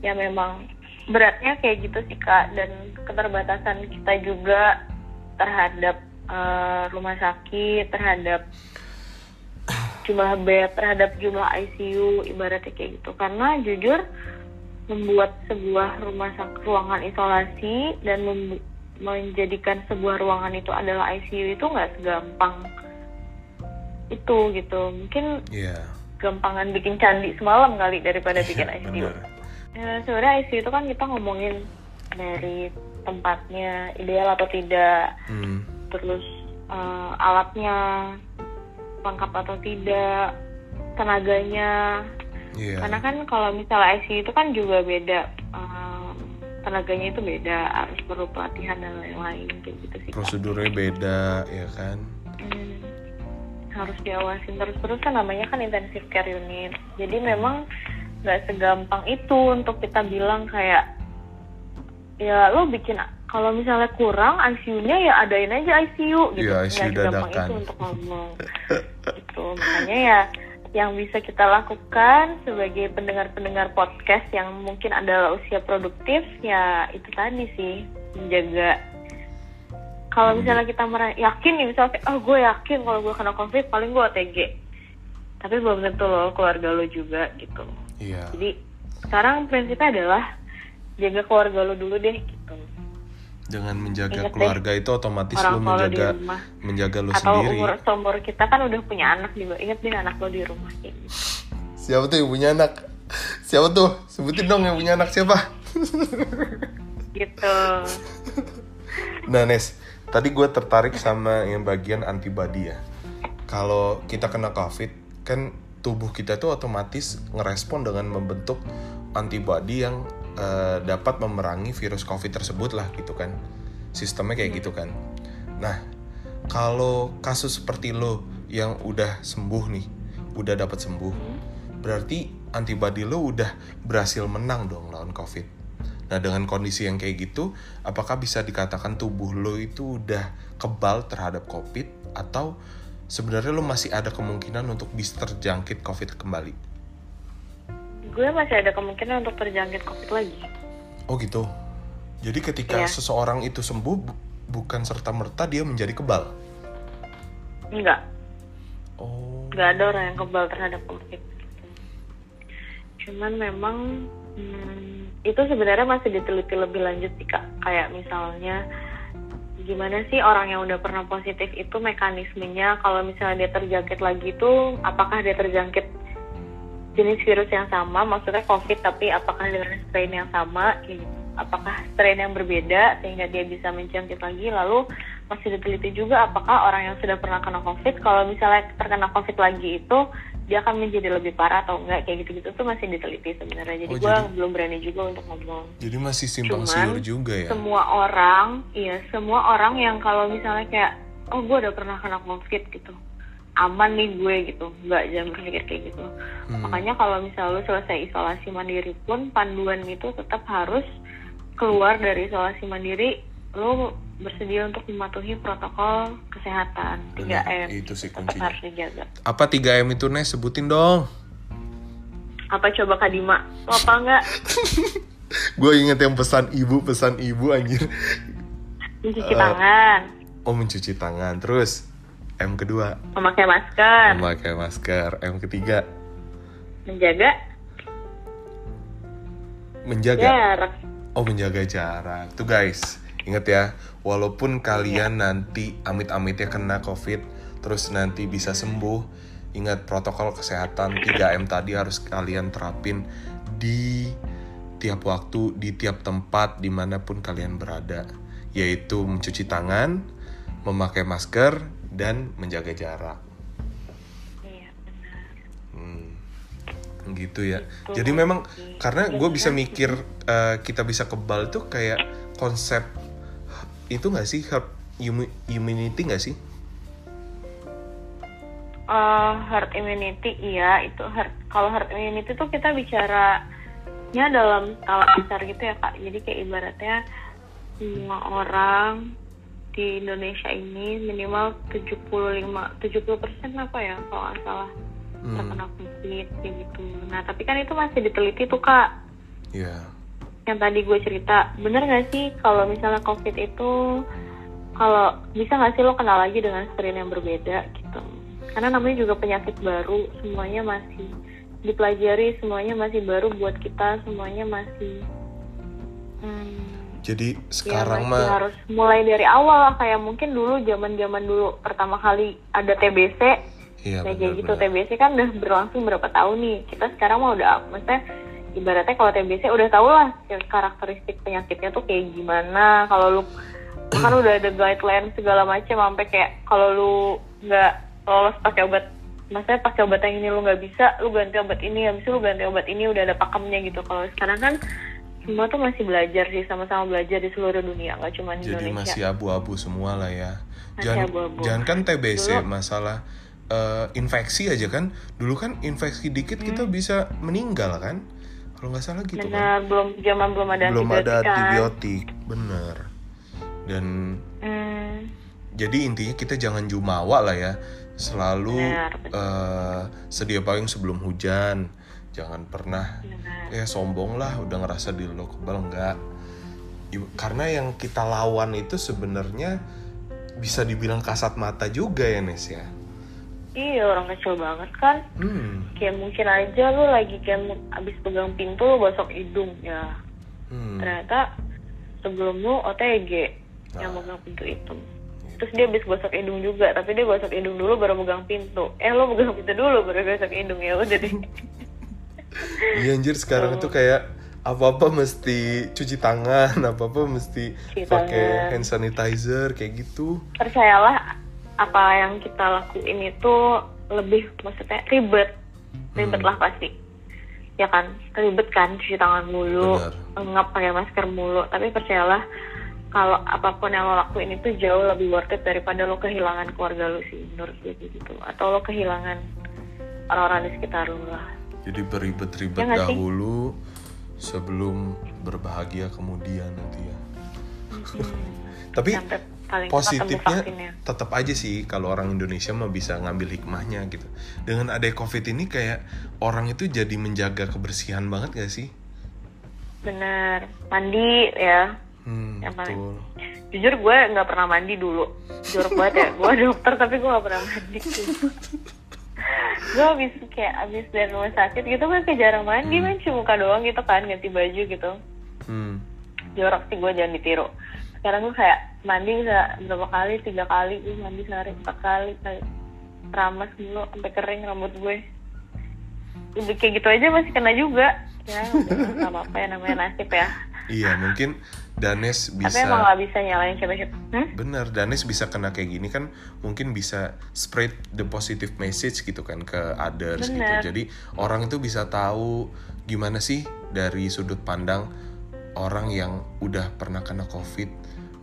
ya memang beratnya kayak gitu sih kak dan keterbatasan kita juga terhadap eh, rumah sakit terhadap jumlah bed terhadap jumlah ICU ibaratnya kayak gitu karena jujur membuat sebuah rumah sakit ruangan isolasi dan mem- menjadikan sebuah ruangan itu adalah ICU itu nggak segampang itu gitu mungkin Iya. gampangan bikin candi semalam kali daripada bikin ICU. Ya, sebenarnya ICU itu kan kita ngomongin dari tempatnya ideal atau tidak Hmm. terus eh, alatnya lengkap atau tidak tenaganya Iya. karena kan kalau misalnya ICU itu kan juga beda Em, tenaganya itu beda harus perlu pelatihan dan lain-lain kayak gitu sih prosedurnya beda ya kan? Hmm, harus diawasin terus-terus kan namanya kan intensive care unit. Jadi memang nggak segampang itu untuk kita bilang kayak ya lo bikin kalau misalnya kurang ICU-nya ya adain aja ICU gitu. Nggak ICU segampang dadakan. itu untuk ngomong. Itu makanya ya yang bisa kita lakukan sebagai pendengar-pendengar podcast yang mungkin adalah usia produktif ya itu tadi sih menjaga. Kalau misalnya kita yakin nih misalnya oh gue yakin kalau gue kena covid paling gue OTG tapi belum tentu loh keluarga lo juga gitu. Iya. Jadi sekarang prinsipnya adalah jaga keluarga lo dulu deh gitu dengan menjaga Ingat deh, keluarga itu otomatis orang lu menjaga rumah. menjaga lu atau sendiri. umur seumur kita kan udah punya anak juga. Inget deh anak lo di rumah kayak gitu. Siapa tuh yang punya anak? Siapa tuh? Sebutin dong yang punya anak siapa. Gitu. Nah Nes, tadi gue tertarik sama yang bagian antibody ya. Kalau kita kena COVID, kan tubuh kita tuh otomatis ngerespon dengan membentuk antibody yang eh, dapat memerangi virus COVID tersebut lah gitu kan. Sistemnya kayak gitu kan. Nah, kalau kasus seperti lo yang udah sembuh nih, udah dapat sembuh, berarti antibody lo udah berhasil menang dong lawan COVID. Nah dengan kondisi yang kayak gitu, apakah bisa dikatakan tubuh lo itu udah kebal terhadap COVID atau sebenarnya lo masih ada kemungkinan untuk bisa terjangkit COVID kembali? Gue masih ada kemungkinan untuk terjangkit covid lagi Oh gitu. Jadi ketika Iya. seseorang itu sembuh, bu- bukan serta merta dia menjadi kebal. enggak Oh. nggak ada orang yang kebal terhadap covid cuman memang hmm, itu sebenarnya masih diteliti lebih lanjut sih kak kayak misalnya gimana sih orang yang udah pernah positif itu mekanismenya kalau misalnya dia terjangkit lagi itu apakah dia terjangkit jenis virus yang sama maksudnya covid tapi apakah dengan strain yang sama gitu. apakah strain yang berbeda sehingga dia bisa menjangkit lagi lalu masih diteliti juga apakah orang yang sudah pernah kena covid kalau misalnya terkena covid lagi itu dia akan menjadi lebih parah atau enggak kayak gitu-gitu tuh masih diteliti sebenarnya jadi Oh, gue belum berani juga untuk ngomong Jadi masih simpang siur juga ya? semua orang iya semua orang yang kalau misalnya kayak oh gue udah pernah kena covid gitu aman nih gue gitu nggak jangan berpikir kayak gitu Hmm. makanya kalau misalnya lu selesai isolasi mandiri pun panduan itu tetap harus keluar dari isolasi mandiri lu bersedia untuk mematuhi protokol kesehatan 3M Benar, itu sih kuncinya. harus dijaga Apa 3M itu Nes? Sebutin dong. apa coba Kadima apa enggak Gue inget yang pesan ibu, pesan ibu anjir. mencuci Eh. tangan Oh mencuci tangan. Terus M kedua memakai masker memakai masker. M ketiga menjaga menjaga. jarak Oh menjaga jarak. Tuh guys, inget ya. Walaupun kalian nanti amit-amitnya kena COVID, terus nanti bisa sembuh, ingat protokol kesehatan 3M tadi harus kalian terapin di tiap waktu, di tiap tempat, di mana pun kalian berada. Yaitu mencuci tangan, memakai masker, dan menjaga jarak. iya benar Hmm, gitu ya. Gitu. Jadi memang karena Iya, gue bisa mikir eh, kita bisa kebal tuh kayak konsep itu nggak sih herd immu- immunity nggak sih? Eh, herd immunity iya itu herd kalau herd immunity tuh kita bicaranya dalam skala besar gitu ya kak jadi kayak ibaratnya semua orang di Indonesia ini minimal 75 70 persen apa ya kalau nggak salah. Hmm, terkena covid kayak gitu. Nah tapi kan itu masih diteliti tuh kak. Ya. yang tadi gue cerita bener gak sih kalau misalnya covid itu kalau bisa nggak sih lo kenal lagi dengan strain yang berbeda gitu? Karena namanya juga penyakit baru semuanya masih dipelajari semuanya masih baru buat kita semuanya masih hmm, Jadi ya sekarang masih mah harus mulai dari awal lah kayak mungkin dulu zaman zaman dulu pertama kali ada TBC iya Nah, kayak gitu benar-benar. TBC kan udah berlangsung berapa tahun nih. Kita sekarang mau udah maksudnya ibaratnya kalau TBC udah tau lah ya, karakteristik penyakitnya tuh kayak gimana. Kalau lu kan udah ada guideline segala macam sampai kayak kalau lu nggak lolos pakai obat maksudnya pakai obat yang ini lu nggak bisa lu ganti obat ini habis itu lu ganti obat ini udah ada pakemnya gitu kalau sekarang kan semua tuh masih belajar sih sama-sama belajar di seluruh dunia nggak cuma di Jadi Indonesia masih abu-abu semua lah ya. Jangan, jangan kan TBC Dulu- masalah eh, infeksi aja kan. Dulu kan infeksi dikit kita bisa meninggal kan? Kalau nggak salah gitu kan. benar belum zaman belum ada Belum ada antibiotik kan. bener. Dan Hmm, jadi intinya kita jangan jumawa lah ya. Selalu eh, sedia payung sebelum hujan. Jangan pernah ya sombong lah udah ngerasa diri lo kebal. Enggak. Karena yang kita lawan itu sebenarnya bisa dibilang kasat mata juga ya Nes ya? Iya orang kecil banget kan. Hmm, kayak mungkin aja lu lagi kayak abis pegang pintu lu gosok hidung ya. Hmm. ternyata sebelum lu OTG yang Nah. megang pintu itu. Terus dia habis gosok hidung juga tapi dia gosok hidung dulu baru megang pintu. Eh lo megang pintu dulu baru gosok hidung ya udah deh Iya anjir sekarang tuh kayak apa-apa mesti cuci tangan, apa-apa mesti pakai hand sanitizer kayak gitu. percayalah apa yang kita lakuin itu lebih maksudnya ribet. Ribet Hmm. lah pasti. Ya kan? Ribet kan cuci tangan mulu ngap pakai masker mulu. Tapi percayalah kalau apa pun yang lo lakuin itu jauh lebih worth it daripada lo kehilangan keluarga lo sih menurut gue gitu. Atau lo kehilangan orang-orang di sekitar lo lah Jadi beribet-ribet Ya sih? dahulu sebelum berbahagia kemudian nanti ya. Tapi paling cepat positifnya vaksinnya. tetap aja sih kalau orang Indonesia mah bisa ngambil hikmahnya gitu. Dengan ada covid ini kayak orang itu jadi menjaga kebersihan banget gak sih? bener mandi ya Hmm, Yang paling- betul. jujur gue nggak pernah mandi dulu jorok banget ya gue dokter tapi gue nggak pernah mandi gue habis kayak abis dari rumah sakit gitu kan kayak jarang mandi main cuci muka doang gitu kan ganti baju gitu. Hmm. jorok sih gue jangan ditiru. Sekarang gue kayak mandi bisa berapa kali? Tiga kali gue mandi sehari empat kali. Kayak ramas dulu sampai kering rambut gue. Udah kayak gitu aja masih kena juga. Ya nggak apa-apa ya namanya nasib ya. Iya, mungkin Danes tapi bisa emang nggak bisa nyalain siapa-siapa hmm? Bener, Danes bisa kena kayak gini kan mungkin bisa spread the positive message gitu kan ke others gitu. Bener. Jadi orang itu bisa tahu gimana sih dari sudut pandang orang yang udah pernah kena COVID.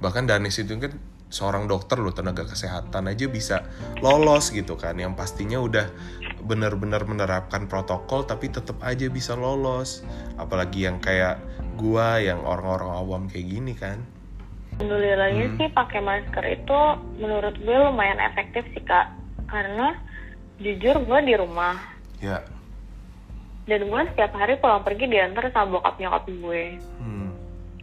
Bahkan Danes itu kan seorang dokter loh, tenaga kesehatan aja bisa lolos gitu kan. Yang pastinya udah benar-benar menerapkan protokol tapi tetap aja bisa lolos. Apalagi yang kayak gua yang orang-orang awam kayak gini kan. Alhamdulillahnya Hmm. sih pakai masker itu menurut gue lumayan efektif sih kak karena jujur gue di rumah Ya. dan gue setiap hari pulang pergi diantar sama bokap nyokap gue Hmm.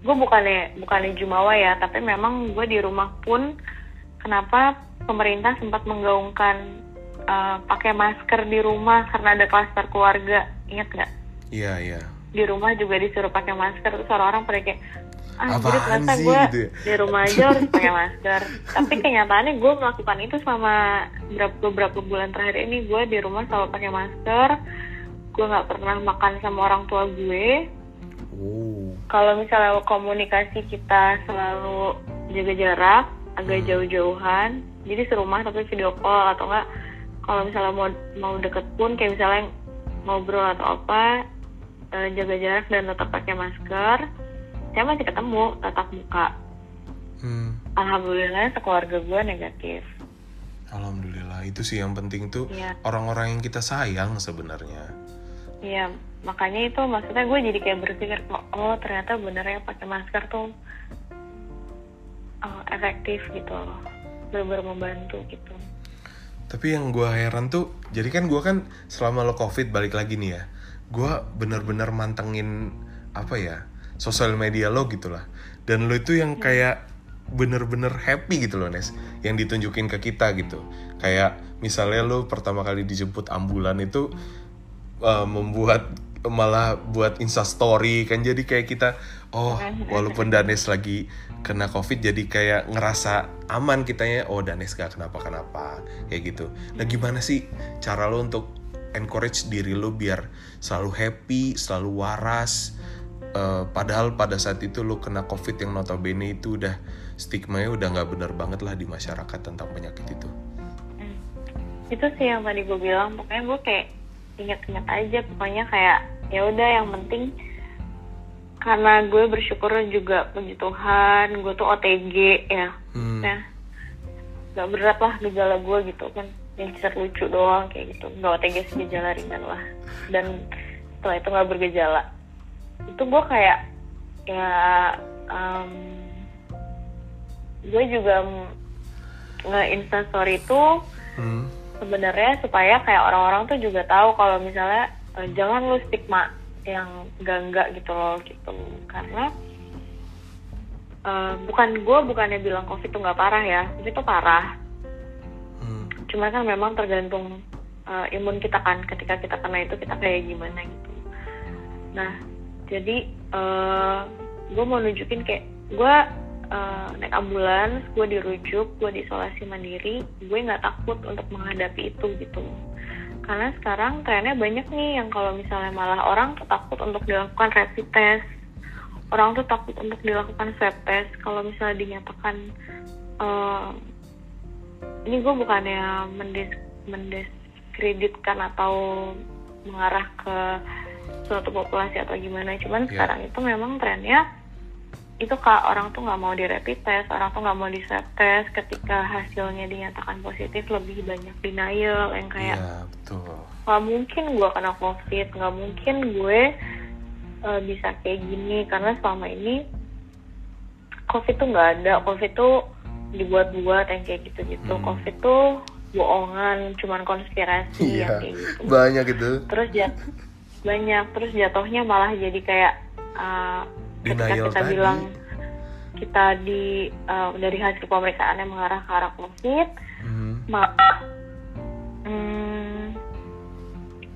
Gue bukannya bukannya jumawa ya tapi memang gue di rumah pun kenapa pemerintah sempat menggaungkan eh, pakai masker di rumah karena ada klaster keluarga ingat nggak? Iya, iya. di rumah juga disuruh pakai masker. Terus orang-orang pada kayak ah Apaan jadi ternyata gue gitu ya?" di rumah aja harus pakai masker. Tapi kenyataannya gue melakukan itu selama beberapa, beberapa bulan terakhir ini. Gue di rumah selalu pakai masker. Gue nggak pernah makan sama orang tua gue. Oh. Kalau misalnya komunikasi kita selalu jaga jarak agak Hmm. jauh-jauhan jadi serumah tapi video call atau enggak kalau misalnya mau mau deket pun kayak misalnya ngobrol atau apa eh, jaga jarak dan tetap pakai masker saya masih ketemu tatap muka Hmm. alhamdulillah sekeluarga gue negatif Alhamdulillah itu sih yang penting tuh Iya. orang-orang yang kita sayang sebenarnya. Iya, makanya itu maksudnya gue jadi kayak berpikir kok oh ternyata bener ya pakai masker tuh oh, efektif gitu loh, bener-bener membantu gitu. Tapi yang gua heran tuh, jadi kan gua kan selama lo covid balik lagi nih ya, gua bener-bener mantengin apa ya sosial media lo gitu lah. Dan lo itu yang kayak bener-bener happy gitu loh Nes, yang ditunjukin ke kita gitu. Kayak misalnya lo pertama kali dijemput ambulan itu uh, membuat malah buat insta story kan. Jadi kayak kita oh walaupun Danes lagi kena covid jadi kayak ngerasa aman kitanya oh Danes gak kenapa kenapa kayak gitu. Nah gimana sih cara lo untuk encourage diri lo biar selalu happy selalu waras? Eh, padahal pada saat itu lo kena covid yang notabene itu udah stigma-nya udah nggak bener banget lah di masyarakat tentang penyakit itu. Hmm. Itu sih yang tadi gue bilang, pokoknya gue kayak inget-inget aja, pokoknya kayak ya udah yang penting karena gue bersyukur juga puji Tuhan gue tuh OTG ya Hmm. nah gak berat lah gejala gue gitu kan yang lucu doang kayak gitu gak OTG sih gejala ringan lah dan setelah itu nggak bergejala itu gue kayak ya em, gue juga nge instastory itu Hmm. Sebenarnya supaya kayak orang-orang tuh juga tahu kalau misalnya eh, jangan lu stigma yang enggak-enggak gitu loh gitu. Karena eh, bukan gue bukannya bilang covid tuh nggak parah ya covid tuh parah. Hmm. cuma kan memang tergantung eh, imun kita kan ketika kita kena itu kita kayak gimana gitu. Nah jadi eh gue mau nunjukin kayak gue eh, naik ambulans gue dirujuk gue diisolasi mandiri gue nggak takut untuk menghadapi itu gitu. Karena sekarang trennya banyak nih yang kalau misalnya malah orang tuh takut untuk dilakukan rapid test. Orang tuh takut untuk dilakukan swab test. Kalau misalnya dinyatakan eh, ini gue bukannya mendes mendiskreditkan atau mengarah ke suatu populasi atau gimana. Cuman Iya. sekarang itu memang trennya itu kak orang tuh nggak mau di rapid test orang tuh nggak mau di swab test ketika hasilnya dinyatakan positif lebih banyak denial yang kayak Iya, betul. nggak mungkin gue kena covid nggak mungkin gue eh, bisa kayak gini karena selama ini covid tuh nggak ada covid tuh dibuat-buat yang kayak gitu-gitu Hmm. covid tuh bohongan cuman konspirasi Iya, yang kayak gitu banyak itu. terus jat banyak terus jatuhnya malah jadi kayak uh, ketika kita tadi. bilang kita di uh, dari hasil pemeriksaan yang mengarah ke arah covid Hmm. malah hmm,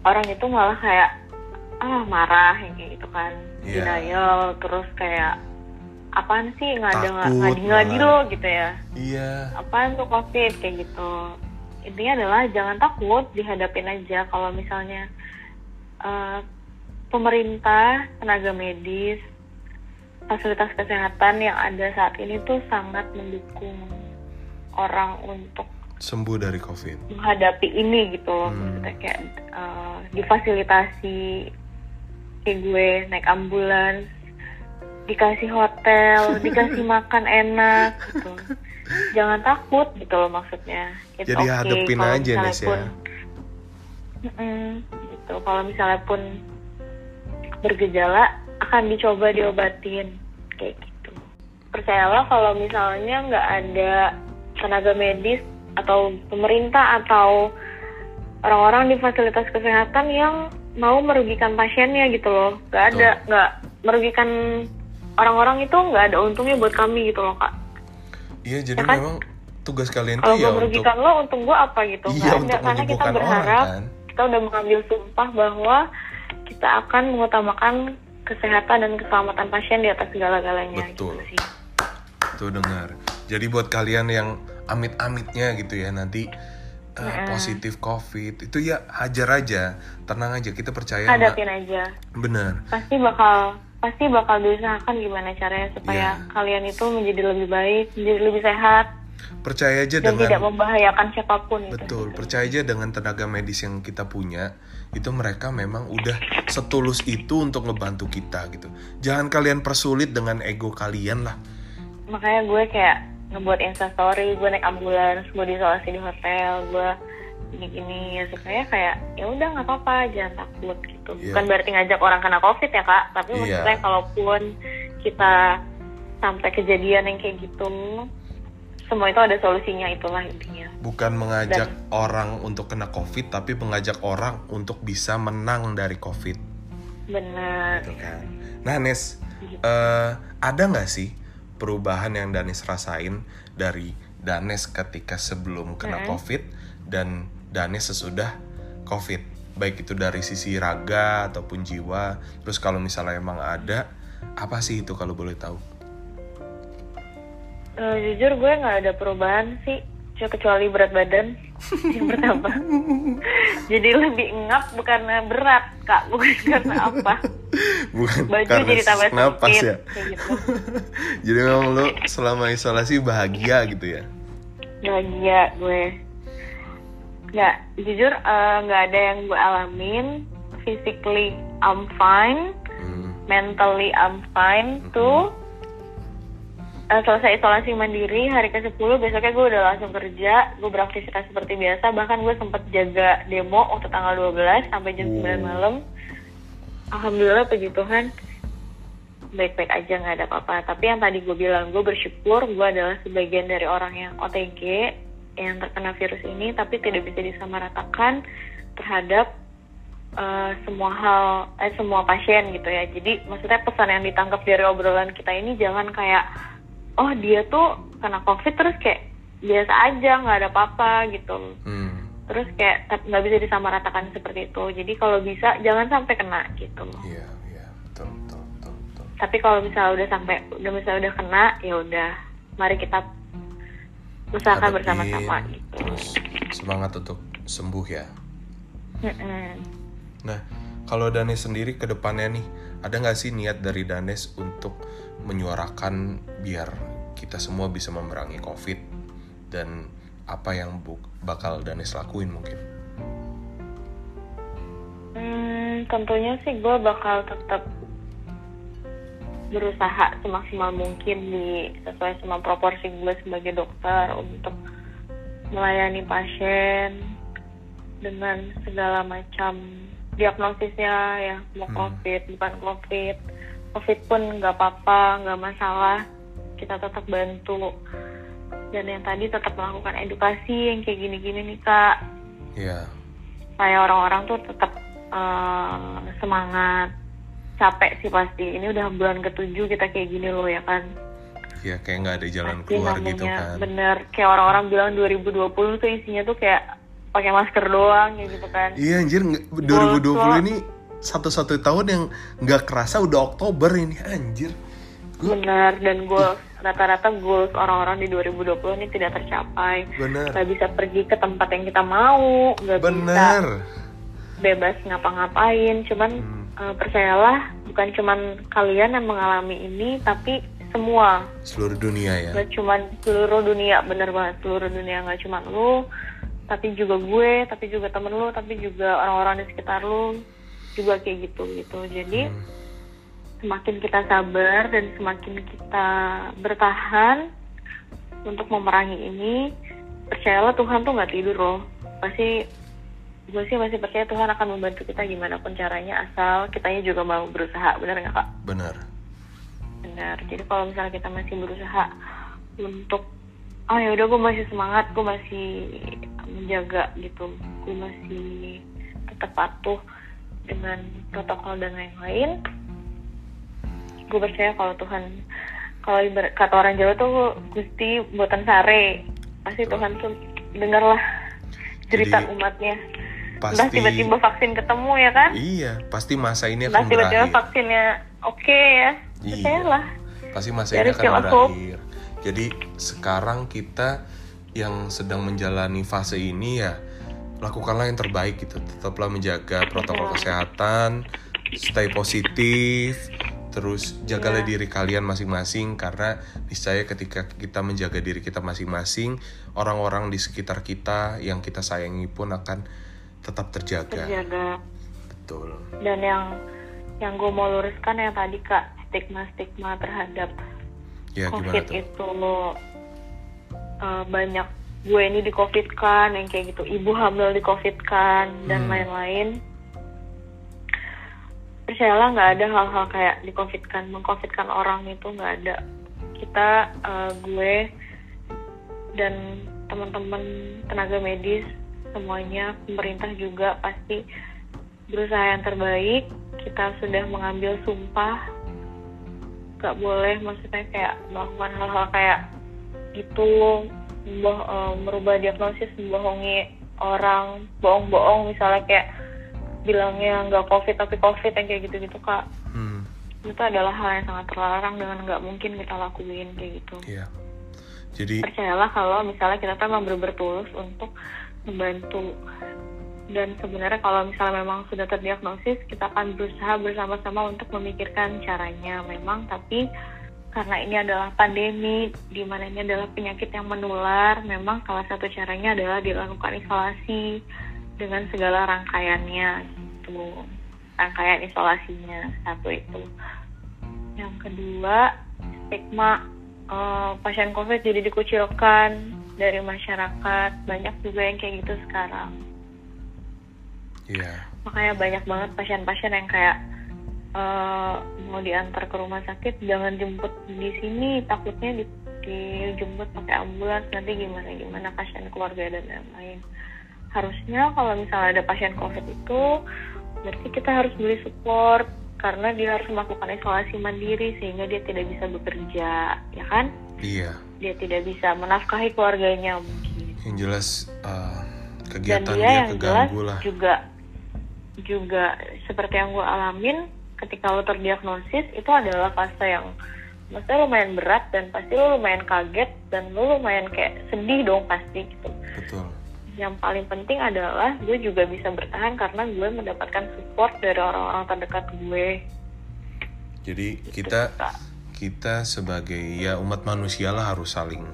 orang itu malah kayak ah marah yang kayak gitu kan Iya. denial terus kayak apaan sih ngada Takut ngadi ngadi malah. lo gitu ya Iya. apaan tuh covid kayak gitu intinya adalah jangan takut dihadapin aja kalau misalnya eh, pemerintah tenaga medis fasilitas kesehatan yang ada saat ini tuh sangat mendukung orang untuk Sembuh dari COVID. menghadapi ini gitu loh Hmm. maksudnya kayak eh, difasilitasi kayak gue naik ambulans dikasih hotel dikasih makan enak gitu jangan takut gitu loh maksudnya It's Jadi okay hadepin kalau aja, Nes, ya. pun- Mm-mm, gitu kalau misalnya pun bergejala akan dicoba diobatin. Kayak gitu. Percayalah kalau misalnya nggak ada tenaga medis atau pemerintah atau orang-orang di fasilitas kesehatan yang mau merugikan pasiennya gitu loh. Nggak ada nggak merugikan orang-orang itu nggak ada untungnya buat kami gitu loh kak. Iya, jadi Ya kan? memang tugas kalian kalau tuh ya gue untuk merugikan lo untung gue apa gitu? Iya, ada untuk karena kita menyembuhkan orang, berharap kan? kita udah mengambil sumpah bahwa kita akan mengutamakan kesehatan dan keselamatan pasien di atas segala-galanya Betul. gitu sih. tuh dengar. Jadi buat kalian yang amit-amitnya gitu ya nanti uh, positif COVID itu ya hajar aja, tenang aja kita percaya hadapin aja bener. pasti bakal pasti bakal diusahakan gimana caranya supaya Iya. kalian itu menjadi lebih baik menjadi lebih sehat Percaya aja dan dengan tidak membahayakan siapa pun itu Betul, percaya aja dengan tenaga medis yang kita punya, itu mereka memang udah setulus itu untuk ngebantu kita gitu. Jangan kalian persulit dengan ego kalian lah. makanya gue kayak ngebuat instastory gue naik ambulans gue diisolasi di hotel gue gini-gini ya supaya kayak ya udah nggak apa-apa jangan takut gitu Iya. bukan berarti ngajak orang kena covid ya kak tapi Iya. maksudnya kalaupun kita sampai kejadian yang kayak gitu semua itu ada solusinya itulah intinya Bukan mengajak orang untuk kena COVID, tapi mengajak orang untuk bisa menang dari COVID. bener Gitu kan. Nah, Nes, eh, ada nggak sih perubahan yang Danes rasain dari Danes ketika sebelum kena COVID dan Danes sesudah COVID? Baik itu dari sisi raga ataupun jiwa. Terus kalau misalnya emang ada, apa sih itu kalau boleh tahu? Eh, jujur gue nggak ada perubahan sih kecuali berat badan yang pertama. Jadi lebih engap bukan berat kak bukan karena apa. Bukan baju karena jadi tambah napas sempit ya. gitu. Jadi memang lo selama isolasi bahagia gitu ya. bahagia gue. Nggak jujur eh, nggak ada yang gue alamin. Physically I'm fine. Hmm. mentally I'm fine tuh uh, selesai isolasi mandiri hari ke 10 besoknya gue udah langsung kerja gue beraktivitas seperti biasa bahkan gue sempet jaga demo waktu tanggal 12 sampai jam 9 malam. Alhamdulillah puji Tuhan baik-baik aja nggak ada apa-apa. Tapi yang tadi gue bilang gue bersyukur gue adalah sebagian dari orang yang OTG yang terkena virus ini tapi tidak bisa disamaratakan terhadap uh, semua hal eh semua pasien gitu ya. Jadi maksudnya pesan yang ditangkap dari obrolan kita ini jangan kayak oh dia tuh kena covid terus kayak biasa aja nggak ada apa-apa gitu. Hmm. terus kayak nggak bisa disamaratakan seperti itu. Jadi kalau bisa jangan sampai kena gitu iya iya. Betul betul betul, betul. tapi kalau misalnya udah sampai udah misalnya udah kena ya udah. Mari kita usahakan bersama-sama gitu. terus semangat untuk sembuh ya. Mm nah kalau Danes sendiri ke depannya nih ada nggak sih niat dari Danes untuk menyuarakan biar kita semua bisa memerangi COVID dan apa yang bakal Danis lakuin mungkin? Hmm, tentunya sih gue bakal tetap berusaha semaksimal mungkin di sesuai sama proporsi gue sebagai dokter untuk melayani pasien dengan segala macam diagnosisnya ya mau hmm. covid bukan covid covid pun nggak apa-apa nggak masalah. Kita tetap bantu. Dan yang tadi tetap melakukan edukasi yang kayak gini-gini nih kak. Iya. Yeah. supaya orang-orang tuh tetap uh, semangat. Capek sih pasti. Ini udah bulan ketujuh kita kayak gini loh ya kan? Iya kayak nggak ada jalan pasti keluar namanya, gitu kan. bener. Kayak orang-orang bilang 2020 tuh isinya tuh kayak pakai masker doang ya gitu kan. Iya anjir. 2020 ini satu-satu tahun yang nggak kerasa udah Oktober ini anjir. Gua... benar dan gue rata-rata goals orang-orang di 2020 ini tidak tercapai. Benar. Nggak bisa pergi ke tempat yang kita mau nggak bisa bebas ngapa-ngapain. Cuman hmm. uh, percayalah bukan cuman kalian yang mengalami ini tapi semua. Seluruh dunia ya. Nggak cuman seluruh dunia bener banget seluruh dunia. Nggak cuman lu tapi juga gue tapi juga temen lu tapi juga orang-orang di sekitar lu juga kayak gitu gitu jadi hmm. semakin kita sabar dan semakin kita bertahan untuk memerangi ini percayalah Tuhan tuh nggak tidur loh pasti gue sih masih percaya Tuhan akan membantu kita gimana pun caranya asal kitanya juga mau berusaha benar nggak kak? Benar. Benar. Jadi kalau misalnya kita masih berusaha untuk oh ya udah gue masih semangat gue masih menjaga gitu gue masih tetap patuh dengan protokol dan lain-lain gue percaya kalau Tuhan kalau kata orang Jawa tuh gusti buatan sare. Pasti Tuhan tuh dengarlah cerita Jadi, umatnya. Pasti, entah tiba-tiba vaksin ketemu ya kan? Iya pasti masa ini akan tiba-tiba vaksinnya oke okay ya. Iya. percayalah. pasti masa ini akan berakhir. Jadi sekarang kita yang sedang menjalani fase ini ya lakukanlah yang terbaik gitu. Tetaplah menjaga protokol kesehatan stay positif terus jagalah yeah. diri kalian masing-masing karena niscaya ketika kita menjaga diri kita masing-masing orang-orang di sekitar kita yang kita sayangi pun akan tetap terjaga. Terjaga. Betul. Dan yang yang gue mau luruskan yang tadi kak stigma stigma terhadap ya, covid itu uh, banyak gue ini di covid kan yang kayak gitu. Ibu hamil di covid kan dan hmm. lain-lain. Percayalah nggak ada hal-hal kayak di covid kan mengcovidkan orang itu nggak ada. Kita uh, gue dan teman-teman tenaga medis semuanya pemerintah juga pasti berusaha yang terbaik. Kita sudah mengambil sumpah. Nggak boleh maksudnya kayak melakukan hal-hal kayak itu boh, uh, merubah diagnosis membohongi orang bohong-bohong misalnya kayak bilangnya nggak covid tapi covid yang kayak gitu-gitu kak hmm. itu adalah hal yang sangat terlarang dengan nggak mungkin kita lakuin kayak gitu iya. jadi percayalah kalau misalnya kita tuh memang bertulus untuk membantu dan sebenarnya kalau misalnya memang sudah terdiagnosis kita akan berusaha bersama-sama untuk memikirkan caranya memang tapi karena ini adalah pandemi, di mana ini adalah penyakit yang menular, memang salah satu caranya adalah dilakukan isolasi dengan segala rangkaiannya gitu. rangkaian isolasinya satu itu yang kedua stigma eh, pasien covid jadi dikucilkan dari masyarakat banyak juga yang kayak gitu sekarang Iya. makanya banyak banget pasien-pasien yang kayak eh, mau diantar ke rumah sakit jangan jemput di sini takutnya di, dijemput pakai ambulans nanti gimana gimana pasien keluarga dan lain-lain harusnya kalau misalnya ada pasien covid itu berarti kita harus beli support karena dia harus melakukan isolasi mandiri sehingga dia tidak bisa bekerja ya kan Iya. dia tidak bisa menafkahi keluarganya mungkin Yang jelas uh, dan kegiatan dia dia yang jelas keganggu lah. juga juga seperti yang gue alamin ketika lo terdiagnosis itu adalah fase yang maksudnya lumayan berat dan pasti lo lumayan kaget dan lo lumayan kayak sedih dong pasti gitu Betul. yang paling penting adalah gue juga bisa bertahan karena gue mendapatkan support dari orang-orang terdekat gue Jadi Gitu, kita Kak. kita sebagai ya umat manusia lah harus saling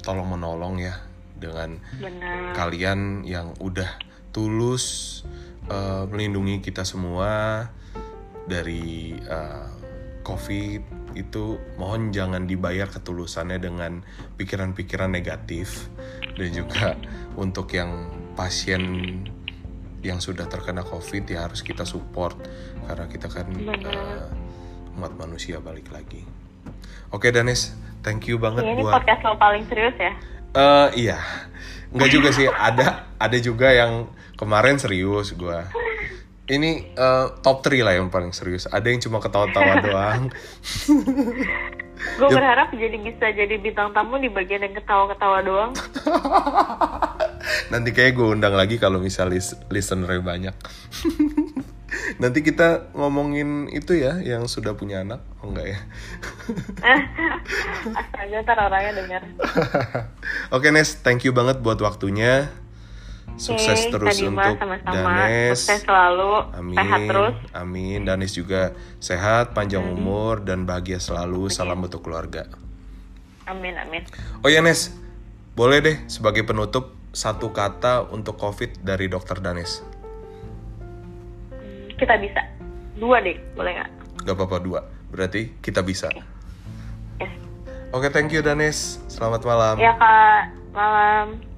tolong menolong ya dengan benar kalian yang udah tulus uh, melindungi kita semua dari uh, COVID itu mohon jangan dibayar ketulusannya dengan pikiran-pikiran negatif dan juga untuk yang pasien yang sudah terkena COVID ya harus kita support karena kita kan uh, umat manusia balik lagi. Oke Danis, thank you banget Ya, ini buat podcast lo paling serius ya Eh iya, nggak juga sih. Ada ada juga yang kemarin serius gua. Ini eh, top 3 lah yang paling serius. Ada yang cuma ketawa-tawa doang. gue berharap jadi bisa jadi bintang tamu di bagian yang ketawa-ketawa doang Nanti kayak gue undang lagi kalau misal lis listener banyak. Nanti kita ngomongin itu ya, yang sudah punya anak, oh enggak ya? astaga ntar orangnya dengar Oke Nes, thank you banget buat waktunya. Sukses Oke, terus untuk sama-sama. Danes. Sukses selalu, Amin. sehat terus. Amin. Danis juga sehat, panjang umur dan bahagia selalu. Salam untuk keluarga. Amin, amin. Oh ya Nes, boleh deh sebagai penutup satu kata untuk COVID dari Dokter Danes. Hmm, Kita bisa. Dua deh, boleh nggak? Gak apa-apa dua. Berarti kita bisa. Yes. Oke, thank you Danes. Selamat malam. Ya, Kak.